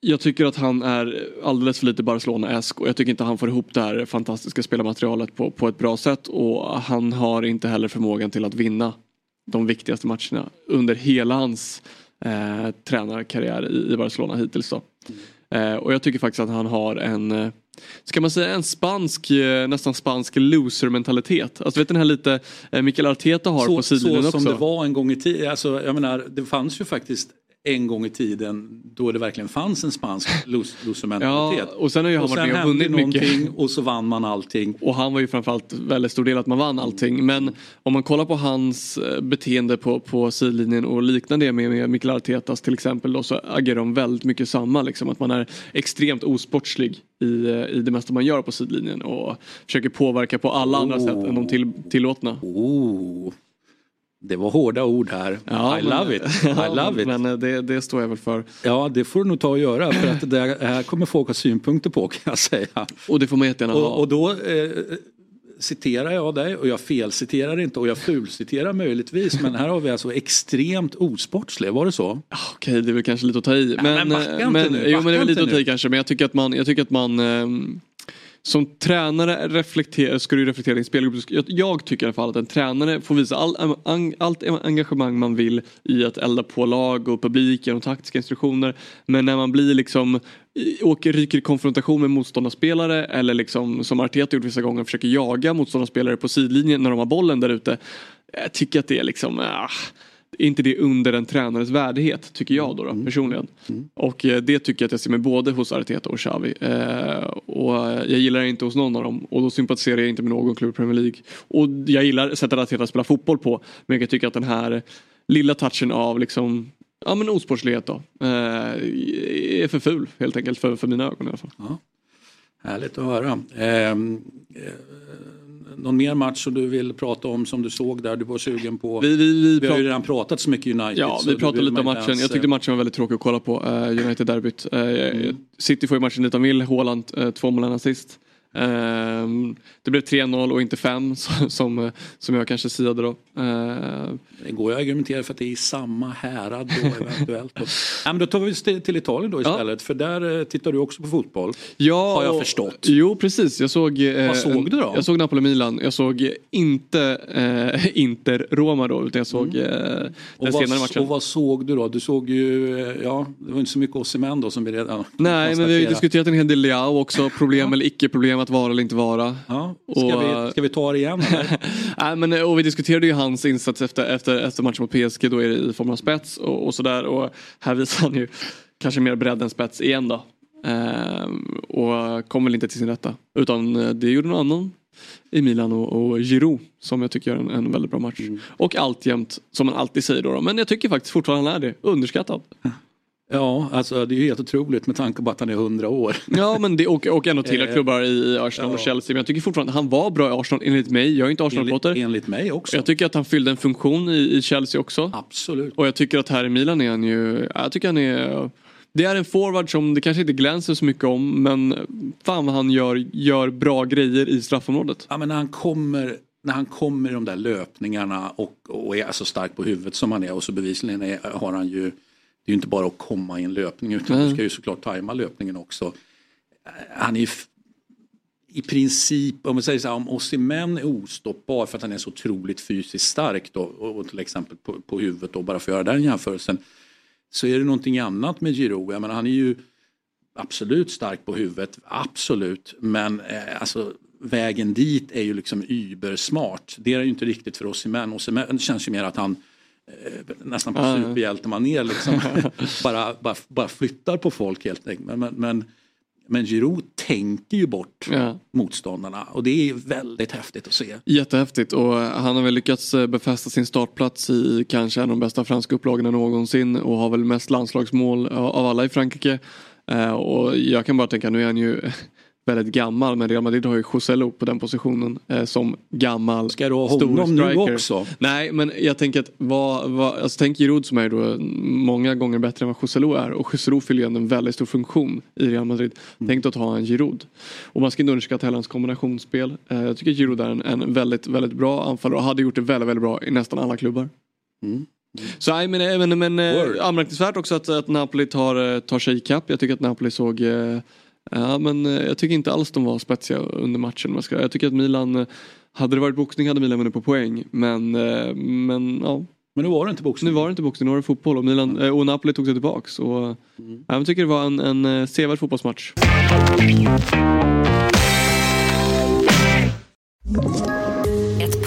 jag tycker att han är alldeles för lite Barcelona-esk och jag tycker inte han får ihop det här fantastiska spelarmaterialet på, på ett bra sätt och han har inte heller förmågan till att vinna de viktigaste matcherna under hela hans eh, tränarkarriär i, i Barcelona hittills. Då. Eh, och jag tycker faktiskt att han har en eh, Ska man säga en spansk, eh, nästan spansk loser-mentalitet? Alltså vet den här lite eh, Mikael Arteta har på Så, sidlinjen så också. som det var en gång i tiden. Alltså, jag menar, det fanns ju faktiskt en gång i tiden då det verkligen fanns en spansk lose- loser-mentalitet. Ja, och sen har ju han varit med och vunnit mycket. någonting och så vann man allting. Och han var ju framförallt väldigt stor del att man vann allting. Men om man kollar på hans eh, beteende på, på sidlinjen och liknar det med, med Mikael Artetas till exempel då, så agerar de väldigt mycket samma. Liksom, att man är extremt osportslig i, eh, i det mesta man gör på sidlinjen och försöker påverka på alla andra Oh. sätt än de till, tillåtna. Oh, det var hårda ord här. Ja, I men- love it. I love it. Men eh, det, det står jag väl för. Ja, det får du nog ta och göra för att det här kommer folk ha synpunkter på kan jag säga. Och det får man jättegärna ha. Och, och då eh, citerar jag dig och jag felciterar inte och jag fulciterar möjligtvis men här har vi alltså extremt osportslig, var det så? Okej, det är väl kanske lite att ta i. Men, men eh, inte men, nu, jo, men det är lite inte att ta i nu. kanske. Men jag tycker att man, jag tycker att man ehm, som tränare reflekterar, ska du reflektera din spelgrupp. Jag, jag tycker i alla fall att en tränare får visa all, ang, allt engagemang man vill i att elda på lag och publik genom taktiska instruktioner. Men när man blir liksom åker, ryker i konfrontation med motståndarspelare eller liksom som Arteta gjort vissa gånger försöker jaga motståndarspelare på sidlinjen när de har bollen där ute. Jag tycker att det är liksom, Äh är inte det under en tränares värdighet tycker jag då, då personligen. Och eh, det tycker jag att jag ser med både hos Arteta och Xavi. Eh, och jag gillar det inte hos någon av dem och då sympatiserar jag inte med någon klubb i Premier League. Och jag gillar sättet Arteta spelar fotboll på men jag tycka att den här lilla touchen av liksom Ja men osportslighet då. Eh, är för ful helt enkelt för, för mina ögon i alla fall. Härligt att höra. Ehm, eh, någon mer match som du vill prata om som du såg där du var sugen på? Vi, vi, vi, Vi har ju redan pratat så mycket United. Ja, vi pratade lite om matchen. ens, Jag tyckte matchen var väldigt tråkig att kolla på. Uh, United-derbyt. Uh, City får ju matchen dit de vill. Haaland, uh, två mål assist. Ehm, det blev 3-0 och inte 5 som, som, jag kanske siade då. Ehm, Det går ju att argumentera för att det är i samma härad då eventuellt. Då. Ja, men då tar vi oss till Italien då istället för där eh, tittar du också på fotboll. Ja, Har jag och- förstått. Jo precis, jag såg... Eh, Vad såg du då? Jag såg Napoli-Milan. Jag såg inte eh, Inter-Roma då utan jag såg eh, den Och senare vad, matchen. och vad såg du då? Du såg ju, ja det var inte så mycket Osimhen då som vi redan Nej men vi har ju diskuterat en hel del Leao också. Problem eller icke-problem att vara eller inte vara. Ja, ska, Och- vi, ska vi ta det igen? Nej, men, eh, och vi diskuterade ju hans insats efter, efter, efter matchen mot PSG. Då är det i form av spets och, och sådär. Och här visar han ju kanske mer bredd än spets igen då. Ehm, och kom väl inte till sin rätta. Utan eh, det gjorde någon annan i Milan och, och Giroud som jag tycker gör en, en väldigt bra match. Och alltjämt, som man alltid säger då, då, men jag tycker faktiskt fortfarande han är det, underskattad. Ja, alltså det är ju helt otroligt med tanke på att han är 100 år. Ja men det, och, och ändå till Eh, klubbar i Arsenal och ja. Chelsea. Men jag tycker fortfarande han var bra i Arsenal enligt mig. Jag är inte Enligt, Arsenal-potter. enligt mig också. Jag tycker att han fyllde en funktion i, i Chelsea också. Absolut. Och jag tycker att här i Milan är han ju, jag tycker han är det är en forward som det kanske inte glänser så mycket om men fan vad han gör, gör bra grejer i straffområdet. Ja, men när han kommer när han kommer i de där löpningarna och, och är så stark på huvudet som han är och så bevisligen är, har han ju det är ju inte bara att komma i en löpning utan Nej. du ska ju såklart tajma löpningen också. Han är i princip, om vi säger så här, om Osimhen är ostoppbar för att han är så otroligt fysiskt stark då, och, och till exempel på, på huvudet då, bara för att göra den jämförelsen, så är det någonting annat med Giroud. Jag menar, han är ju absolut stark på huvudet, absolut, men eh, alltså vägen dit är ju liksom übersmart. Det är ju inte riktigt för Osimhen. Osimhen känns ju mer att han nästan på superhjältemanér liksom bara, bara, bara flyttar på folk helt enkelt. Men, men, men, Giroud tänker ju bort Ja. motståndarna och det är väldigt häftigt att se. Jättehäftigt och han har väl lyckats eh, befästa sin startplats i kanske en av de bästa franska upplagorna någonsin och har väl mest landslagsmål av av alla i Frankrike. Eh, Och jag kan bara tänka, nu är han ju väldigt gammal men Real Madrid har ju Joselu på den positionen eh, som gammal Ska du ha honom nu också? Nej men jag tänker att vad, vad, alltså tänk Giroud som är då många gånger bättre än vad Joselu är och Joselu fyller ju en väldigt stor funktion i Real Madrid. Tänk då att ha en Giroud. Och man ska inte underskatta heller hans kombinationsspel. Eh, Jag tycker Giroud är en, en väldigt, väldigt bra anfallare och hade gjort det väldigt, väldigt bra i nästan alla klubbar. Så nej, men, men, men eh, anmärkningsvärt också att, att Napoli tar, eh, tar sig ikapp. Jag tycker att Napoli såg eh, Ja men eh, jag tycker inte alls de var spetsiga under matchen. Jag, tycker att Milan, eh, hade det varit boxning hade Milan vunnit på poäng. Men, eh, men ja, Men nu var det inte boxning. nu var det inte boxning, nu var det fotboll och, Milan, och Napoli tog sig tillbaks. Och, mm. Jag tycker det var en, en sevärd fotbollsmatch.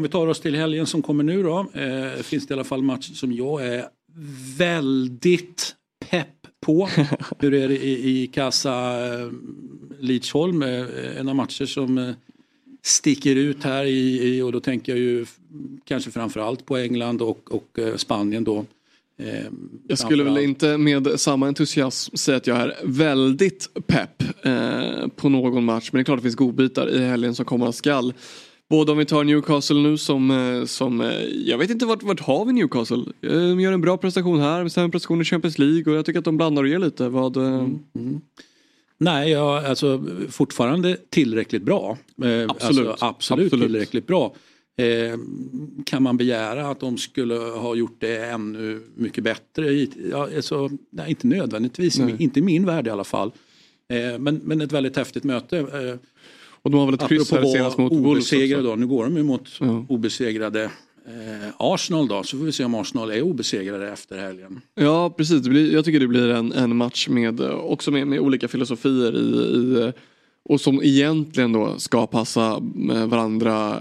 om vi tar oss till helgen som kommer nu då. Eh, finns det i alla fall matcher som jag är väldigt pepp på. Hur är det i, i Kassa eh, Lidsholm? Eh, en av matcher som eh, sticker ut här i, i och då tänker jag ju kanske framförallt på England och, och eh, Spanien då. Eh, Jag skulle väl inte med samma entusiasm säga att jag är väldigt pepp eh, på någon match. Men det är klart det finns godbitar i helgen som komma skall. Både om vi tar Newcastle nu som, eh, som eh, jag vet inte vart, vart har vi Newcastle? De gör en bra prestation här, sen prestation i Champions League och jag tycker att de blandar och ger lite. Vad, eh, Nej, jag, alltså fortfarande tillräckligt bra. Absolut. Alltså, absolut, Absolut. tillräckligt bra. Eh, kan man begära att de skulle ha gjort det ännu mycket bättre? Ja, alltså, nej, inte nödvändigtvis, Nej. inte i min värld i alla fall. Eh, men, men ett väldigt häftigt möte. Eh, och de har väl ett kryss här senast mot obesegrade då, nu går de ju mot Ja. obesegrade eh, Arsenal då, så får vi se om Arsenal är obesegrade efter helgen. Ja precis, jag tycker det blir en, en match med också med, med olika filosofier i, i eh, och som egentligen då ska passa med varandra,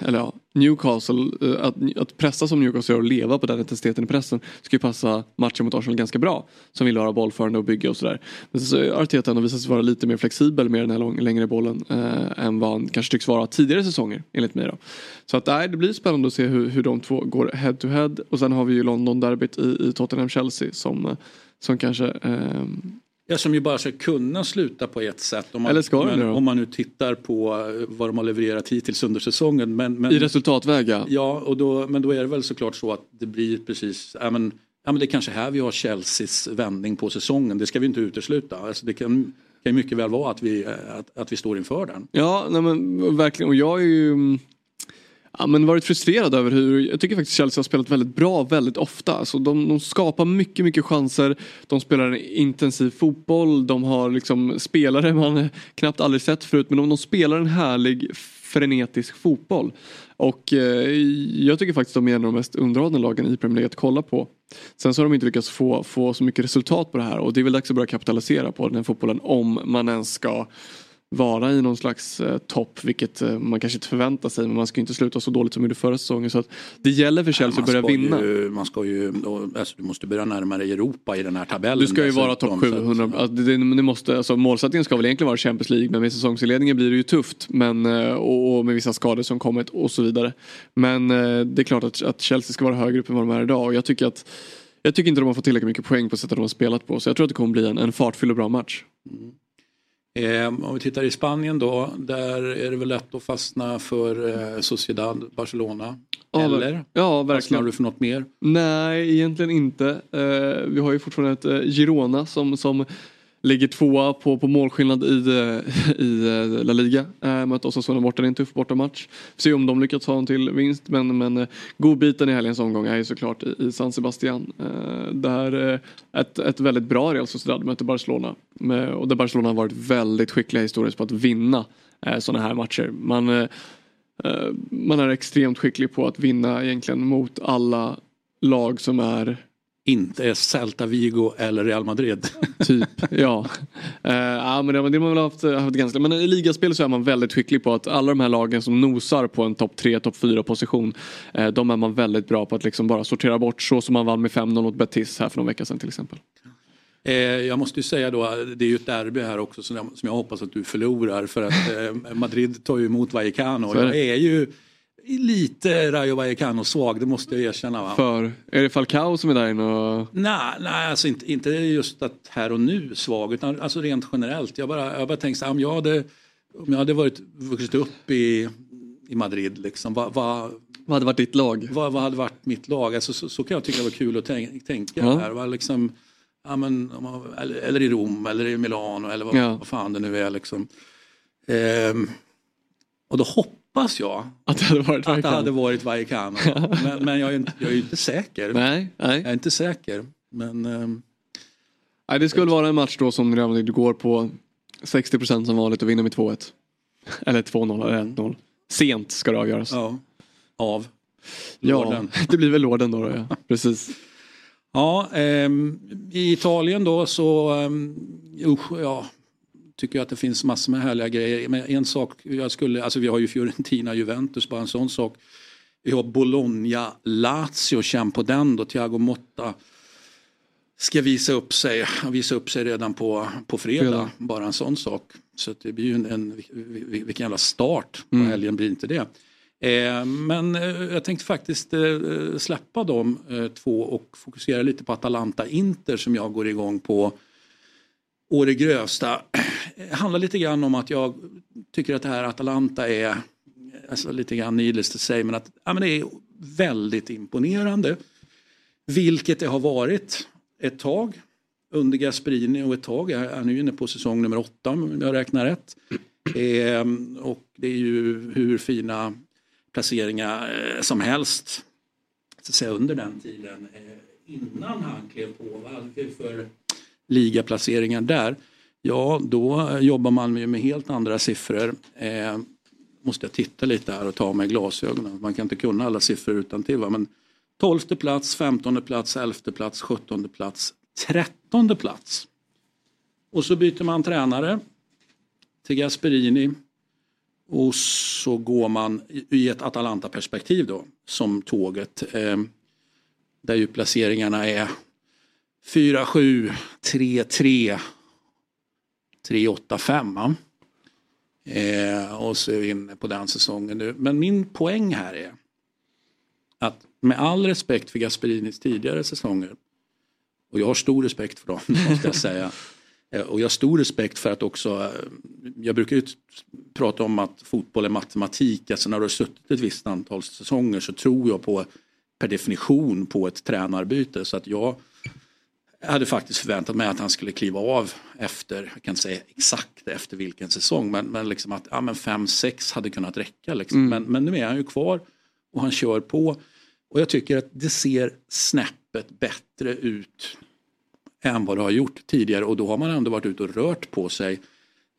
eller ja, Newcastle, eh, att, att pressa som Newcastle gör och leva på den intensiteten i pressen ska ju passa matchen mot Arsenal ganska bra. Som vill vara bollförande och bygga och sådär. Men så har Arteta ändå visat sig vara lite mer flexibel med den här lång, längre bollen eh, än vad han kanske tycks vara tidigare säsonger enligt mig då. Så att nej, det blir spännande att se hur, hur de två går head to head och sen har vi ju London-derbyt i, i Tottenham-Chelsea som, som kanske eh, Ja, som ju bara ska kunna sluta på ett sätt. Om man, Eller ska då? om man nu tittar på eh, vad de har levererat hittills under säsongen. Men, men, i resultatväg ja. och då, men då är det väl såklart så att det blir precis, ja men, ja, men det är kanske här vi har Chelseas vändning på säsongen. Det ska vi inte utesluta. Alltså det kan, kan mycket väl vara att vi, att, att vi står inför den. Ja, nej men verkligen. Och jag är ju ja, men varit frustrerad över hur, jag tycker faktiskt Chelsea har spelat väldigt bra väldigt ofta. Alltså de, de skapar mycket, mycket chanser. De spelar en intensiv fotboll. De har liksom spelare man knappt aldrig sett förut. Men de, de spelar en härlig frenetisk fotboll. Och eh, jag tycker faktiskt de är en av de mest underhållande lagen i Premier League att kolla på. Sen så har de inte lyckats få, få så mycket resultat på det här och det är väl dags att börja kapitalisera på den här fotbollen om man ens ska vara i någon slags eh, topp, vilket eh, man kanske inte förväntar sig. Men man ska inte sluta så dåligt som gjorde förra säsongen. Så att det gäller för Chelsea att börja vinna. Ju, man ska ju, alltså, du måste börja närma dig Europa i den här tabellen. Du ska ju vara topp så att- 700. Alltså, det, det måste, alltså, målsättningen ska väl egentligen vara Champions League men med säsongsinledningen blir det ju tufft. Men, eh, och, och med vissa skador som kommit och så vidare. Men eh, det är klart att, att Chelsea ska vara högre upp än vad de är idag. Och jag tycker att jag tycker inte de har fått tillräckligt mycket poäng på sättet de har spelat på. Så jag tror att det kommer bli en, en fartfylld och bra match. Eh, om vi tittar i Spanien då, där är det väl lätt att fastna för eh, Sociedad, Barcelona. Ja, Eller? Ja, Fastnar verkligen. du för något mer? Nej, egentligen inte. Eh, vi har ju fortfarande ett eh, Girona som, som ligger tvåa på, på målskillnad i, eh, i eh, La Liga. Äh, möter Osasuna borta, det är en tuff bortamatch. Se om de lyckas ha en till vinst. Men, men godbiten i helgens omgång är ju såklart i, i San Sebastian. Eh, där ett, ett väldigt bra Real Sociedad möter Barcelona. Med, och där Barcelona har varit väldigt skickliga historiskt på att vinna äh, sådana här matcher. Man, man är extremt skicklig på att vinna egentligen mot alla lag som är inte är Celta Vigo eller Real Madrid. Typ, ja. Uh, ja men det, det har man väl haft, haft ganska, men i ligaspel så är man väldigt skicklig på att alla de här lagen som nosar på en topp 3, topp 4 position. eh, de är man väldigt bra på att liksom bara sortera bort så som man vann med 5-0 mot Betis här för någon vecka sedan till exempel. Eh, jag måste ju säga då, det är ju ett derby här också som jag, som jag hoppas att du förlorar för att eh, Madrid tar ju emot Vallecano. Jag är ju lite Rayo Vallecano svag, det måste jag erkänna. Va? För, är det Falcao som är där inne och... Nej, nej alltså inte, inte just att här och nu svag utan alltså rent generellt. Jag bara, jag bara tänkte så här, om jag hade, om jag hade varit, vuxit upp i, i Madrid, liksom, vad, vad, Vad hade varit ditt lag? vad, vad hade varit mitt lag? Alltså, så, så kan jag tycka det var kul att tänka, tänka Ja. här. Va? Liksom, ja, men, eller, eller i Rom eller i Milano eller vad, Ja. vad fan det nu är. Liksom. Ehm, och då hoppas jag Att det hade varit att det hade varit Vallecano. men men jag, är inte, jag är inte säker. Nej, nej. Jag är inte säker. Men ehm, nej. Det skulle vara en match då som Real Madrid går på 60% som vanligt och vinner med 2-1. Eller 2-0 eller 1-0. Sent ska det avgöras. ja, av Ja, Lorden. det blir väl Lorden då, då ja. Precis. Ja, ehm, i Italien då så um, usch, ja, tycker jag att det finns massor med härliga grejer. Men en sak, jag skulle, alltså vi har ju Fiorentina, Juventus, bara en sån sak. Vi har Bologna, Lazio, känn på den då, Thiago Motta ska visa upp sig, visa upp sig redan på, på fredag. Fredag. Bara en sån sak. Så det blir ju en, en vil- vilken jävla start på Mm. helgen blir inte det. Eh, men eh, jag tänkte faktiskt eh, släppa de eh, två och fokusera lite på Atalanta-Inter som jag går igång på å det grövsta. Det handlar lite grann om att jag tycker att det här Atalanta är, alltså lite grann needless to say, men att ja, men det är väldigt imponerande. Vilket det har varit ett tag under Gasperini och ett tag, jag är nu inne på säsong nummer åtta om jag räknar rätt. Ehm, och det är ju hur fina placeringar eh, som helst så att säga, under den tiden. Eh, innan han klev på, vad hade vi för ligaplaceringar där? Ja, då jobbar man ju med helt andra siffror. Eh, måste jag titta lite här och ta med glasögonen. Man kan inte kunna alla siffror utan till, va? men 12 plats, 15 plats, 11 plats, 17 plats, 13 plats. Och så byter man tränare till Gasperini. Och så går man i ett Atalanta-perspektiv då, som tåget. Eh, där ju placeringarna är 4, 7, 3, 3, 3, 8, 5. Eh, och så är vi inne på den säsongen nu. Men min poäng här är att med all respekt för Gasperinis tidigare säsonger och jag har stor respekt för dem, måste jag säga. Eh, och jag har stor respekt för att också, eh, jag brukar ju prata om att fotboll är matematik, alltså när du har suttit ett visst antal säsonger så tror jag på per definition på ett tränarbyte. Så att jag hade faktiskt förväntat mig att han skulle kliva av efter, jag kan inte säga exakt efter vilken säsong, men, men liksom att ja, 5-6 hade kunnat räcka. Liksom. Mm. Men, men nu är han ju kvar och han kör på. Och jag tycker att det ser snäppet bättre ut än vad det har gjort tidigare och då har man ändå varit ute och rört på sig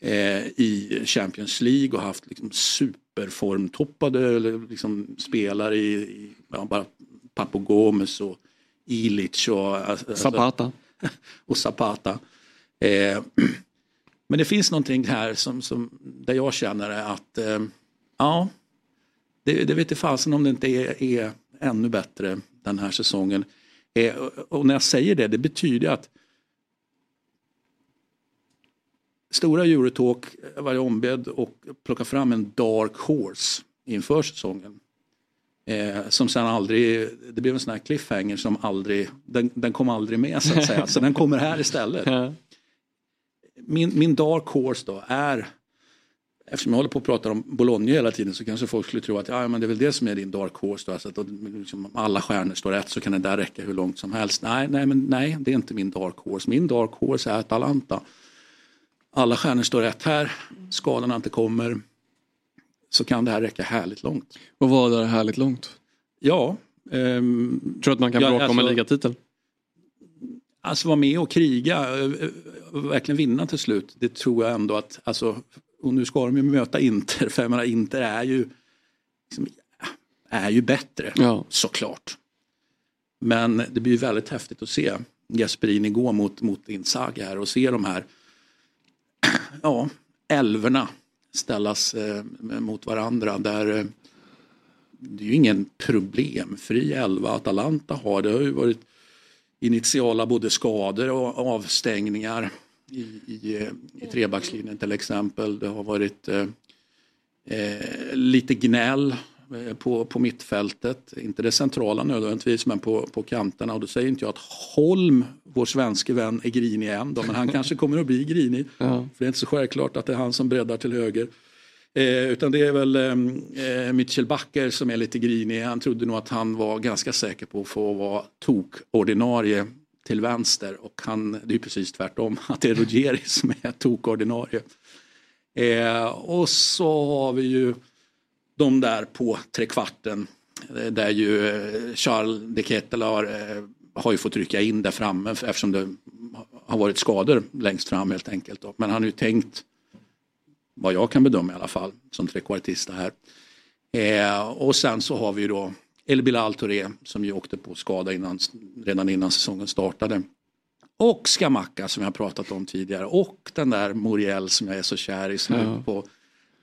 eh, i Champions League och haft liksom superformtoppade liksom, spelare i, i ja, bara Papo Gomes och Ilic och alltså, Zapata. och Zapata. Eh, men det finns någonting här som, som, där jag känner att eh, ja, det, det vet inte fasen om det inte är, är ännu bättre den här säsongen. Eh, och när jag säger det, det betyder att stora Eurotalk var jag ombedd och plocka fram en dark horse inför säsongen. Eh, som sen aldrig, det blev en sån här cliffhanger som aldrig, den, den kom aldrig med så att säga. Så den kommer här istället. Min, min dark horse då är Eftersom jag håller på att prata om Bologna hela tiden så kanske folk skulle tro att ja, men det är väl det som är din dark horse. Då, alltså att liksom, alla stjärnor står rätt så kan det där räcka hur långt som helst. Nej, nej, men nej, det är inte min dark horse. Min dark horse är Atalanta. Alla stjärnor står rätt här, skadorna inte kommer. Så kan det här räcka härligt långt. Och vad är härligt långt? Ja. Ehm, Tror du att man kan bråka ja, alltså, om en alltså- ligatitel? Alltså vara med och kriga, verkligen vinna till slut. Det tror jag ändå att, alltså och nu ska de ju möta Inter, för jag menar Inter är ju, liksom, är ju bättre ja. såklart. Men det blir väldigt häftigt att se Gasperini gå mot, mot Inzaghi här och se de här ja, älvorna ställas eh, mot varandra. Där eh, Det är ju ingen problemfri elva Atalanta har. Det har ju varit initiala både skador och avstängningar i, i, eh, i trebackslinjen till exempel. Det har varit eh, lite gnäll på, på mittfältet. Inte det centrala nödvändigtvis men på, på kanterna. Och då säger inte jag att Holm, vår svenske vän, är grinig än. Då, men han kanske kommer att bli grinig. Ja. För det är inte så självklart att det är han som breddar till höger. Eh, utan det är väl eh, eh Mitchell Backer som är lite grinig. Han trodde nog att han var ganska säker på att få vara tok-ordinarie till vänster och han, det är precis tvärtom, att det är Rogeri som är tokordinarie. Eh, och så har vi ju de där på trekvarten eh, där ju eh, Charles de Kettel har, eh, har ju fått rycka in där framme eftersom det har varit skador längst fram helt enkelt. Då. Men han har ju tänkt, vad jag kan bedöma i alla fall, som trekvartista här. Eh, och sen så har vi då El Bilal Touré som ju åkte på skada innan, redan innan säsongen startade. Och Skamacka som jag pratat om tidigare och den där Moriel som jag är så kär i som ja. på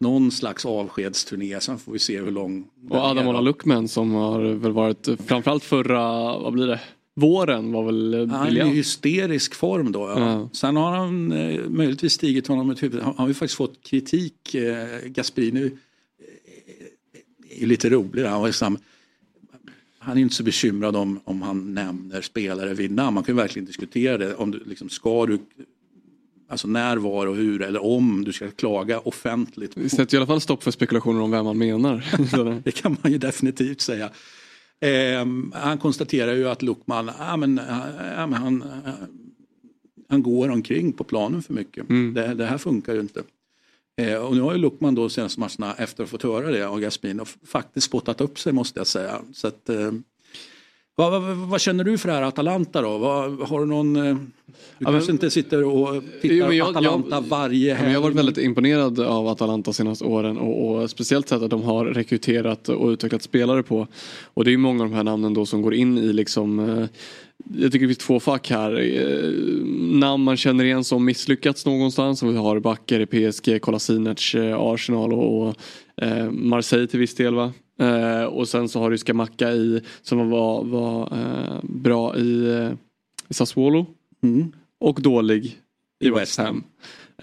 någon slags avskedsturné. Sen får vi se hur lång Och Adam Ola Luckman som har väl varit framförallt förra, vad blir det? Våren var väl briljant. Han är i hysterisk form då. Ja. Ja. Sen har han eh, möjligtvis stigit honom ett huvud. Han har ju faktiskt fått kritik. Eh, Gasperini eh, är lite rolig. Han liksom, han är inte så bekymrad om, om han nämner spelare vid namn. Man kan ju verkligen diskutera det. Om du, liksom, ska du, alltså när, var och hur eller om du ska klaga offentligt. Vi sätter i alla fall stopp för spekulationer om vem man menar. det kan man ju definitivt säga. Eh, han konstaterar ju att Luckman, ja, men, ja, men han, han går omkring på planen för mycket. Mm. Det, det här funkar ju inte. Eh, och nu har ju Luckman då senaste matcherna efter att ha fått höra det av Gasmin faktiskt spottat upp sig måste jag säga. Så att, eh, Vad, vad, vad känner du för det här Atalanta då? Vad, har du någon... eh, Du men- kanske inte sitter och tittar Jo, jag- Atalanta jag- varje Ja, men helg. jag har varit väldigt imponerad av Atalanta senaste åren och, och speciellt sett att de har rekryterat och utvecklat spelare på. Och det är ju många av de här namnen då som går in i liksom eh, jag tycker det finns två fack här. Eh, namn man känner igen som misslyckats någonstans. Vi har backar i PSG, Kolasinac, Arsenal och, och eh, Marseille till viss del va. Eh, och sen så har du Skamacka i som var, var eh, bra i, eh, i Sassuolo. Mm. Och dålig i West Ham.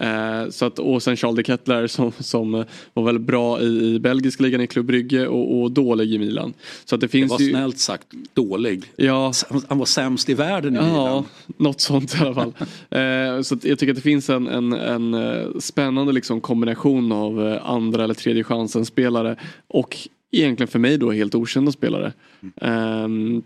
Eh, så att, och sen Charles de Kettler som, som eh, var väldigt bra i, i belgiska ligan i Klubb Brygge och, och dålig i Milan. Så att det Det finns var ju... snällt sagt dålig. Ja, Han var sämst i världen i Ja, Milan. något sånt i alla fall. eh, så jag tycker att det finns en, en, en eh, spännande liksom kombination av andra eller tredje chansen spelare och egentligen för mig då helt okända spelare. Ehm,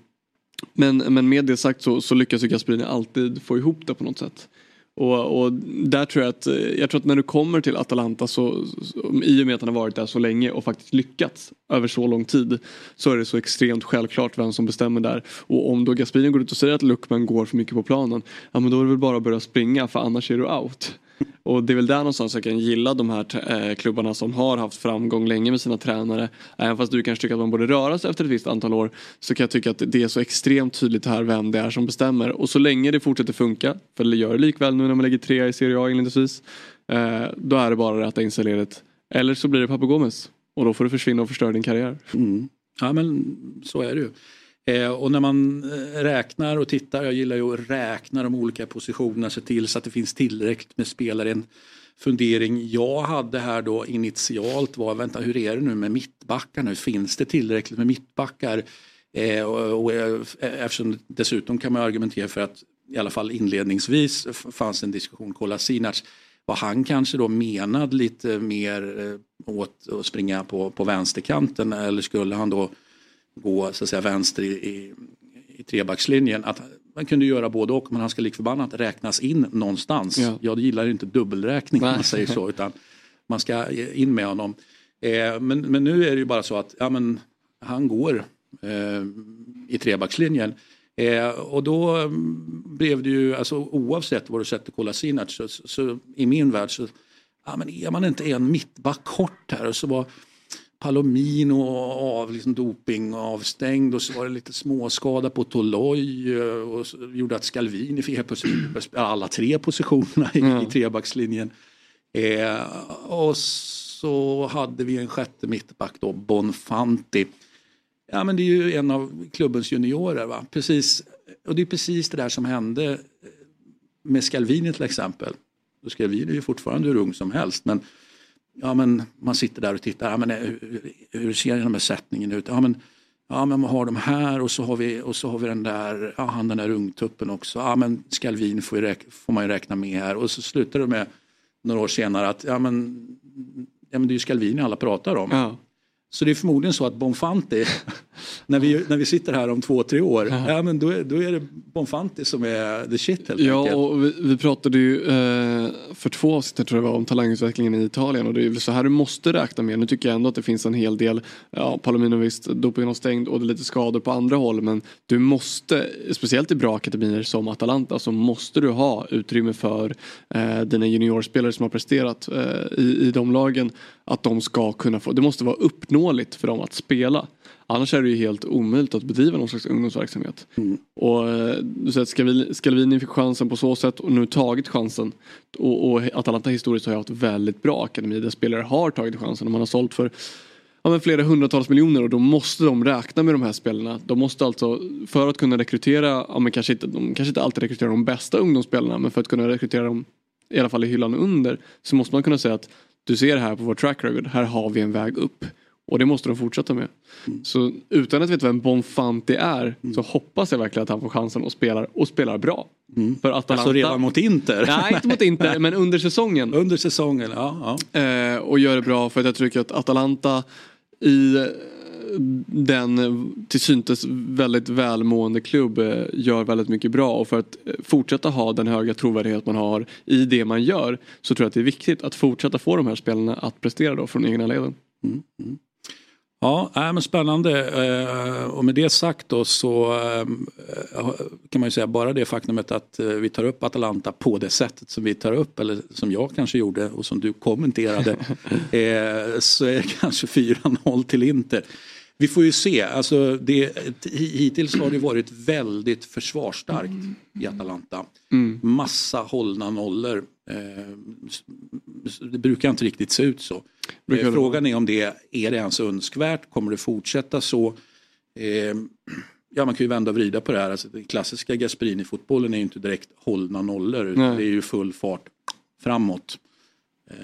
men, men med det sagt så, så lyckas ju Gasperini alltid få ihop det på något sätt. Och, och där tror jag att, jag tror att när du kommer till Atalanta så, så, i och med att han har varit där så länge och faktiskt lyckats över så lång tid så är det så extremt självklart vem som bestämmer där. Och om då Gasperini går ut och säger att Luckman går för mycket på planen, ja men då är det väl bara att börja springa för annars är du out. Och det är väl där någonstans jag kan gilla de här eh, klubbarna som har haft framgång länge med sina tränare. Även fast du kanske tycker att man borde röra sig efter ett visst antal år så kan jag tycka att det är så extremt tydligt här vem det är som bestämmer. Och så länge det fortsätter funka, för det gör det likväl nu när man lägger tre i Serie A inledningsvis, eh, då är det bara att rätta in sig i ledet. Eller så blir det Papu och då får du försvinna och förstöra din karriär. Mm. Ja men så är det ju. Eh, och när man eh, räknar och tittar, jag gillar ju att räkna de olika positionerna, se till så att det finns tillräckligt med spelare. En fundering jag hade här då initialt var, vänta hur är det nu med mittbackar nu? Finns det tillräckligt med mittbackar? Eh, och, och, eh, eftersom dessutom kan man argumentera för att i alla fall inledningsvis fanns en diskussion, Kolasinac, var han kanske då menad lite mer åt att springa på, på vänsterkanten eller skulle han då gå så att säga vänster i, i, i trebackslinjen. Att man kunde göra både och men han ska lik förbannat räknas in någonstans. Ja. Jag gillar inte dubbelräkning om man säger så utan man ska in med honom. Eh, men, men nu är det ju bara så att ja, men, han går eh, i trebackslinjen. Eh, och då mm, blev det ju, alltså, oavsett var du sätter Kolasinac så, så, så i min värld så ja, men är man inte en mittback kort här och så var Palomino av liksom doping avstängd och så var det lite småskada på Toloi eh, och gjorde att Scalvini fick alla tre positionerna i, i trebackslinjen. Eh, och så hade vi en sjätte mittback då, Bonfanti. Ja men det är ju en av klubbens juniorer va. Precis, och det är precis det där som hände med Scalvini till exempel. Scalvini är ju fortfarande hur ung som helst men ja men man sitter där och tittar, ja, men, eh, hur, hur ser den här sättningen ut? Ja men, ja men man har de här och så har vi, och så har vi den där, ja han den där ungtuppen också. Ja men Scalvini får, ju räk, får man ju räkna med här och så slutar det med några år senare att ja men, ja, men det är ju Scalvini alla pratar om. Ja. Så det är förmodligen så att Bonfanti, när vi, när vi sitter här om två, tre år, ja. men då, är, då är det Bonfanti som är the shit helt Ja, enkelt. och vi, vi pratade ju eh, för två avsnitt tror jag var om talangutvecklingen i Italien och det är ju så här du måste räkna med. Nu tycker jag ändå att det finns en hel del, ja Palomino visst, dopingen har stängt och det är lite skador på andra håll men du måste, speciellt i bra akademier som Atalanta så måste du ha utrymme för eh, dina juniorspelare som har presterat eh, i, i de lagen att de ska kunna få, det måste vara uppnåeligt för dem att spela. Annars är det ju helt omöjligt att bedriva någon slags ungdomsverksamhet. Och eh, du säger att Scalvini- Scalvini fick chansen på så sätt och nu tagit chansen. Och, och Atalanta historiskt har ju haft väldigt bra akademi där spelare har tagit chansen och man har sålt för ja, men flera hundratals miljoner och då måste de räkna med de här spelarna. De måste alltså, för att kunna rekrytera, ja, men kanske inte, de kanske inte alltid rekryterar de bästa ungdomsspelarna men för att kunna rekrytera dem i alla fall i hyllan under så måste man kunna säga att du ser här på vår track record, här har vi en väg upp. Och det måste de fortsätta med. Så utan att veta vem Bonfanti är så hoppas jag verkligen att han får chansen och spelar och spelar bra. För Atalanta... Alltså redan mot Inter? Nej, inte mot Inter, men under säsongen. Under säsongen, ja. ja. Eh, och gör det bra för att jag tycker att Atalanta i eh, den till syntes väldigt välmående klubb eh, gör väldigt mycket bra och för att fortsätta ha den höga trovärdighet man har i det man gör så tror jag att det är viktigt att fortsätta få de här spelarna att prestera då från egna leden. Ja, nej, men spännande. Eh, och med det sagt då så eh, kan man ju säga bara det faktumet att eh, vi tar upp Atalanta på det sättet som vi tar upp eller som jag kanske gjorde och som du kommenterade så är det kanske 4-0 till Inter. Vi får ju se, alltså det, hittills har det varit väldigt försvarsstarkt i Atalanta. Massa hållna nollor. Eh, det brukar inte riktigt se ut så. Brukar Eh, det Frågan är om det är det ens önskvärt, kommer det fortsätta så? Eh, ja man kan ju vända och vrida på det här. Alltså, den klassiska Gasperini-fotbollen är ju inte direkt hållna nollor utan det är ju full fart framåt. Eh,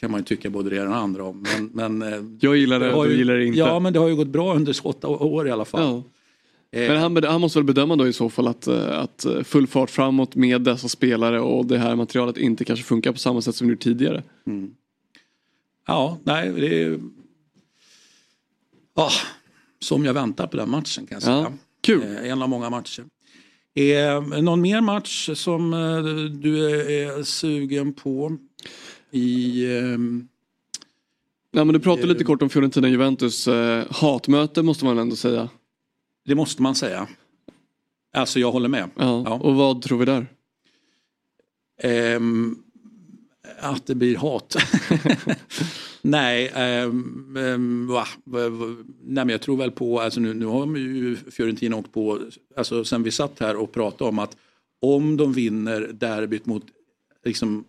kan man ju tycka både det ena och det andra om. Men, men, Jag gillar det, du ju- gillar det inte. Ja men det har ju gått bra under åtta år i alla fall. Ja. Eh, Men han, han måste väl bedöma då i så fall att, eh, att eh, full fart framåt med dessa spelare och det här materialet inte kanske funkar på samma sätt som det gjort tidigare. Ja, nej det är... Ah, som jag väntar på den matchen kan jag säga. Ja, kul. Eh, en av många matcher. Eh, någon mer match som eh, du är, sugen på? I... ehm, Ja, men du pratade lite kort om Fiorentina-Juventus eh, hatmöte måste man ändå säga. Det måste man säga. Alltså jag håller med. Ja. Ja. Och vad tror vi där? Ehm, att det blir hat. Nej, ehm, ehm, va, va, va, nej, men jag tror väl på, alltså nu, nu har ju Fiorentina åkt på, alltså sen vi satt här och pratade om att om de vinner derbyt mot liksom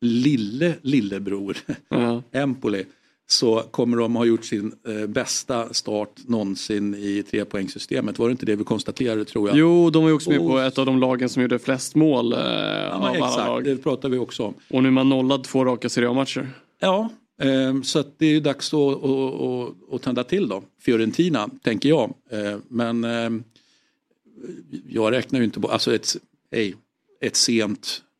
lille lillebror Ja. Empoli så kommer de ha gjort sin eh, bästa start någonsin i trepoängssystemet. Var det inte det vi konstaterade tror jag? Jo, de var ju också med på Och- ett av de lagen som gjorde flest mål eh, ja, exakt, lag. det pratar vi också om. Och nu är man nollad två raka Serie A-matcher. Ja, ehm, så det är ju dags att, att, att, att tända till då. Fiorentina, tänker jag. Eh, Men ehm, jag räknar ju inte på, alltså ett, ej, ett sent eh,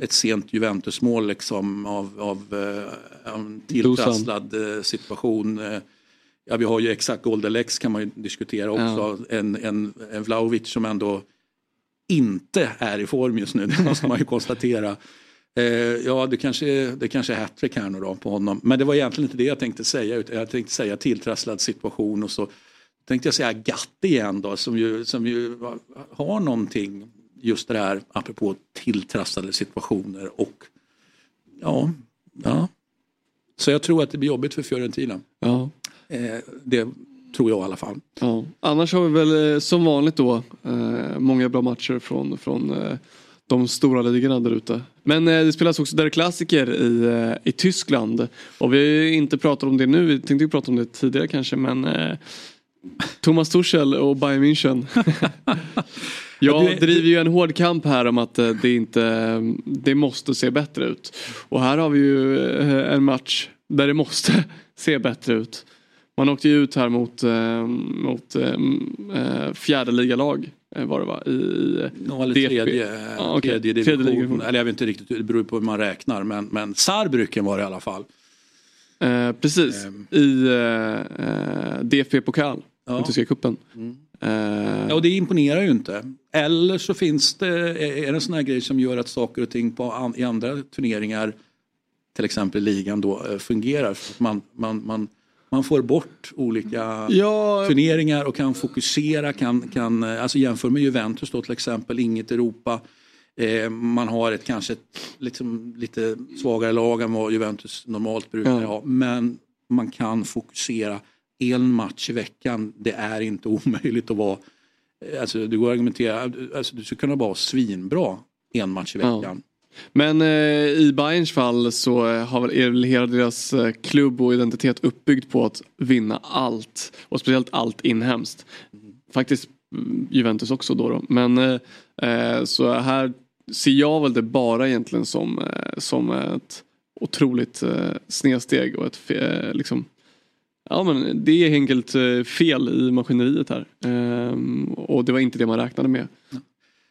ett sent Juventus-mål liksom av, av eh, en tilltrasslad eh, situation. Eh, Ja, vi har ju exakt Golden-Lex kan man ju diskutera också. En, en, en Vlahovic som ändå inte är i form just nu, det måste man ju konstatera. Eh, ja, det kanske, det kanske är hattrick här nu då på honom. Men det var egentligen inte det jag tänkte säga. Utan jag tänkte säga tilltrasslad situation och så tänkte jag säga Gatti igen då som ju, som ju har någonting just det här apropå tilltrasslade situationer och ja, ja. Så jag tror att det blir jobbigt för Fiorentina. Ja. Eh, det tror jag i alla fall. Ja. Annars har vi väl eh, som vanligt då eh, många bra matcher från, från eh, de stora ligorna där ute. Men eh, det spelas också där klassiker i, eh, i Tyskland. Och vi har ju inte pratat om det nu, vi tänkte ju prata om det tidigare kanske men eh, Thomas Tuchel och Bayern München. Jag driver ju en hård kamp här om att eh, det inte, det måste se bättre ut. Och här har vi ju eh, en match där det måste se bättre ut. Man åkte ju ut här mot, eh, mot eh, eh, fjärde ligalag eh, var det va? I, i Ja, eller tredje, Ja, okej. tredje division. Eller jag vet inte riktigt, det beror på hur man räknar. Men, men Saarbrücken var det i alla fall. Eh, precis, Ehm. i eh, eh, DFB-pokal, Ja. tyska cupen. Eh, Ja, och det imponerar ju inte. Eller så finns det, är det en sån här grej som gör att saker och ting på, i andra turneringar, till exempel ligan då, eh, fungerar. För att man, man, man, man får bort olika ja, turneringar och kan fokusera, kan, kan, eh, alltså jämför med Juventus då till exempel, inget Europa. Eh, man har ett kanske ett, liksom, lite svagare lag än vad Juventus normalt brukar Ja. ha. Men man kan fokusera en match i veckan. Det är inte omöjligt att vara, alltså du går argumentera, alltså, du skulle kunna vara svinbra en match i Ja. veckan. Men eh, i Bayerns fall så eh, har väl är väl hela deras eh, klubb och identitet uppbyggd på att vinna allt. Och speciellt allt inhemskt. Faktiskt mm, Juventus också då. då. Men eh, eh, så här ser jag väl det bara egentligen som, eh, som ett otroligt snedsteg och ett liksom Ja men det är enkelt eh, fel i maskineriet här. Ehm, och det var inte det man räknade med.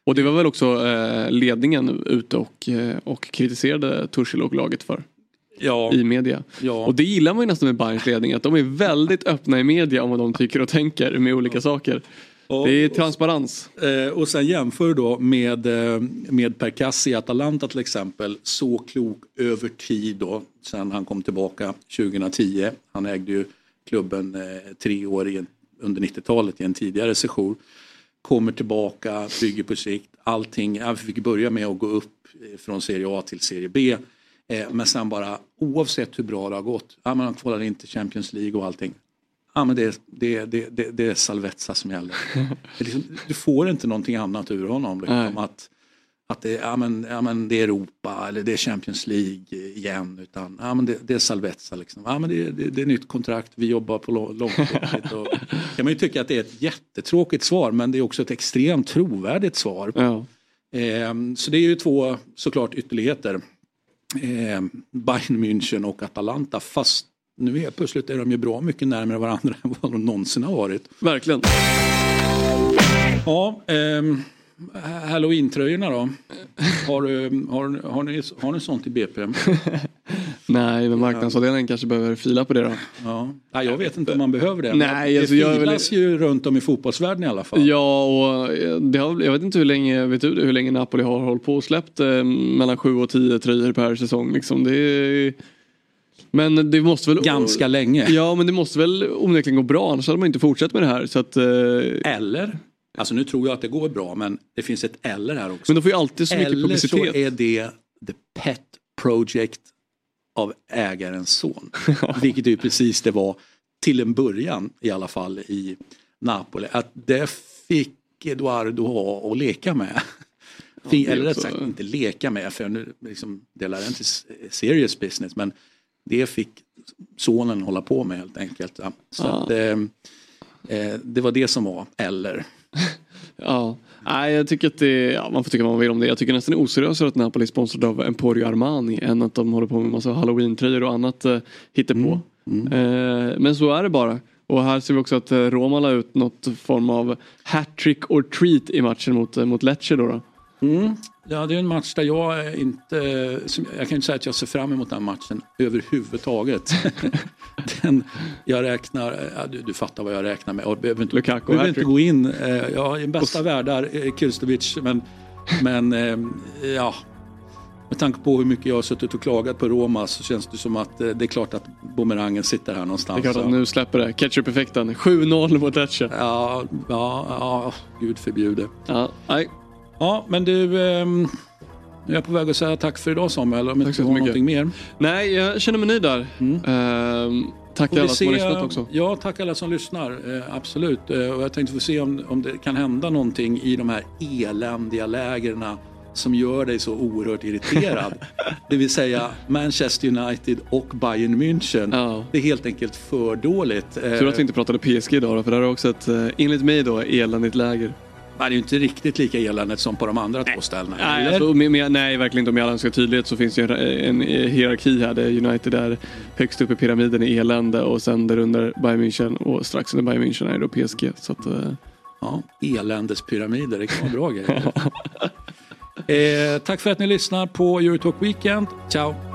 Och det var väl också eh, ledningen ute och, eh, och kritiserade Tuchel och laget för Ja, i media. ja. Och det gillar man ju nästan med Bayerns ledning att de är väldigt öppna i media om vad de tycker och tänker med olika saker. Det är transparens. Och sen jämför då med, med Percassi i Atalanta till exempel. Så klok över tid då, sen han kom tillbaka 2010. Han ägde ju klubben eh, tre år i under 90-talet i en tidigare session. Kommer tillbaka, bygger på sikt. Allting, han fick börja med att gå upp eh, från Serie A till Serie B. Eh, men sen bara oavsett hur bra det har gått. Ja, man kvalar in till Champions League och allting. Ja men det, det, det, det, är Salvezza som gäller. Liksom, du får inte någonting annat ur honom. Liksom, att, att det, ja, men, ja, men det är Europa eller det är Champions League igen. Utan ja, men det, det är Salvezza. Liksom. Ja, men det, det, det är nytt kontrakt, vi jobbar på lång- långsiktigt. Och, kan man ju tycka att det är ett jättetråkigt svar men det är också ett extremt trovärdigt svar. Ja. Ehm, så det är ju två såklart ytterligheter. Ehm, Bayern München och Atalanta fast nu är plötsligt är de ju bra mycket närmare varandra än vad de någonsin har varit. Verkligen. Ja, ehm, Halloween-tröjorna då? Har, du, har, har, ni, har ni sånt i BP? Nej, men marknadsavdelningen kanske behöver fila på det då. Ja. Nej, jag vet inte om man behöver det. Nej, det alltså, jag är väl- filas ju runt om i fotbollsvärlden i alla fall. Ja, och det har, jag vet inte hur länge, vet du hur länge Napoli har hållit på och släppt eh, mellan 7 och 10 tröjor per säsong. Liksom. Det är, men det måste väl... Ganska länge. Ja, men det måste väl onekligen gå bra, annars hade man inte fortsatt med det här. Så att, eh, Eller, alltså nu tror jag att det går bra men det finns ett eller här också. men de får ju alltid så mycket Eller publicitet. så är det the pet project av ägarens son. Vilket ju precis det var till en början i alla fall i Napoli. Att det fick Eduardo ha att leka med. Är Eller rätt sagt inte leka med för nu liksom, delar det inte s- serious business men det fick sonen hålla på med helt enkelt. Ja. Så Ja. att, eh, eh, det var det som var eller. Ja. Nej, jag tycker att det, ja, man får tycka vad man vill om det. Jag tycker nästan det är oseriösare att Napoli är sponsrad av Emporio Armani än att de håller på med massa halloween-tröjor och annat eh, hittepå. Eh, men så är det bara. Och här ser vi också att eh, Roma la ut något form av hattrick or treat i matchen mot, eh, mot Lecce då. då. Ja, det är en match där jag är inte, jag kan inte säga att jag ser fram emot den matchen överhuvudtaget. den, jag räknar, ja, du, du fattar vad jag räknar med. Jag behöver inte, Lukaku, behöver inte gå in, eh, ja, i bästa världar, eh, Kirstovic, men, men eh, ja. Med tanke på hur mycket jag har suttit och klagat på Roma så känns det som att eh, det är klart att bumerangen sitter här Det är någonstans. klart att nu släpper det. Ketchup-effekten. 7-0 mot Lecce. Ja, ja, ja, gud förbjude. Ja, nej. Ja, men du, ehm, jag är på väg att säga tack för idag Samuel. Om Tack inte du har jättemycket. någonting mer. nej, jag känner mig nöjd där. Ehm, tack alla som har lyssnat också. Ja, tack alla som lyssnar. Eh, absolut. Eh, och jag tänkte få se om, om det kan hända någonting i de här eländiga lägren som gör dig så oerhört irriterad. det vill säga Manchester United och Bayern München. Ja. Det är helt enkelt för dåligt. Eh, Tur att vi inte pratade PSG idag då, för det här är också ett, eh, enligt mig då, eländigt läger. Nej, det är ju inte riktigt lika eländigt som på de andra två ställena. Nej, alltså, med, med, nej, verkligen inte. Med all önskad tydlighet så finns det ju en, en hierarki här där United är högst upp i pyramiden i elände och sen där under Bayern München och strax under Bayern München är då PSG. Så att, eh, Ja, eländespyramider, det kan vara bra grejer. eh, tack för att ni lyssnar på Eurotalk Weekend. Ciao!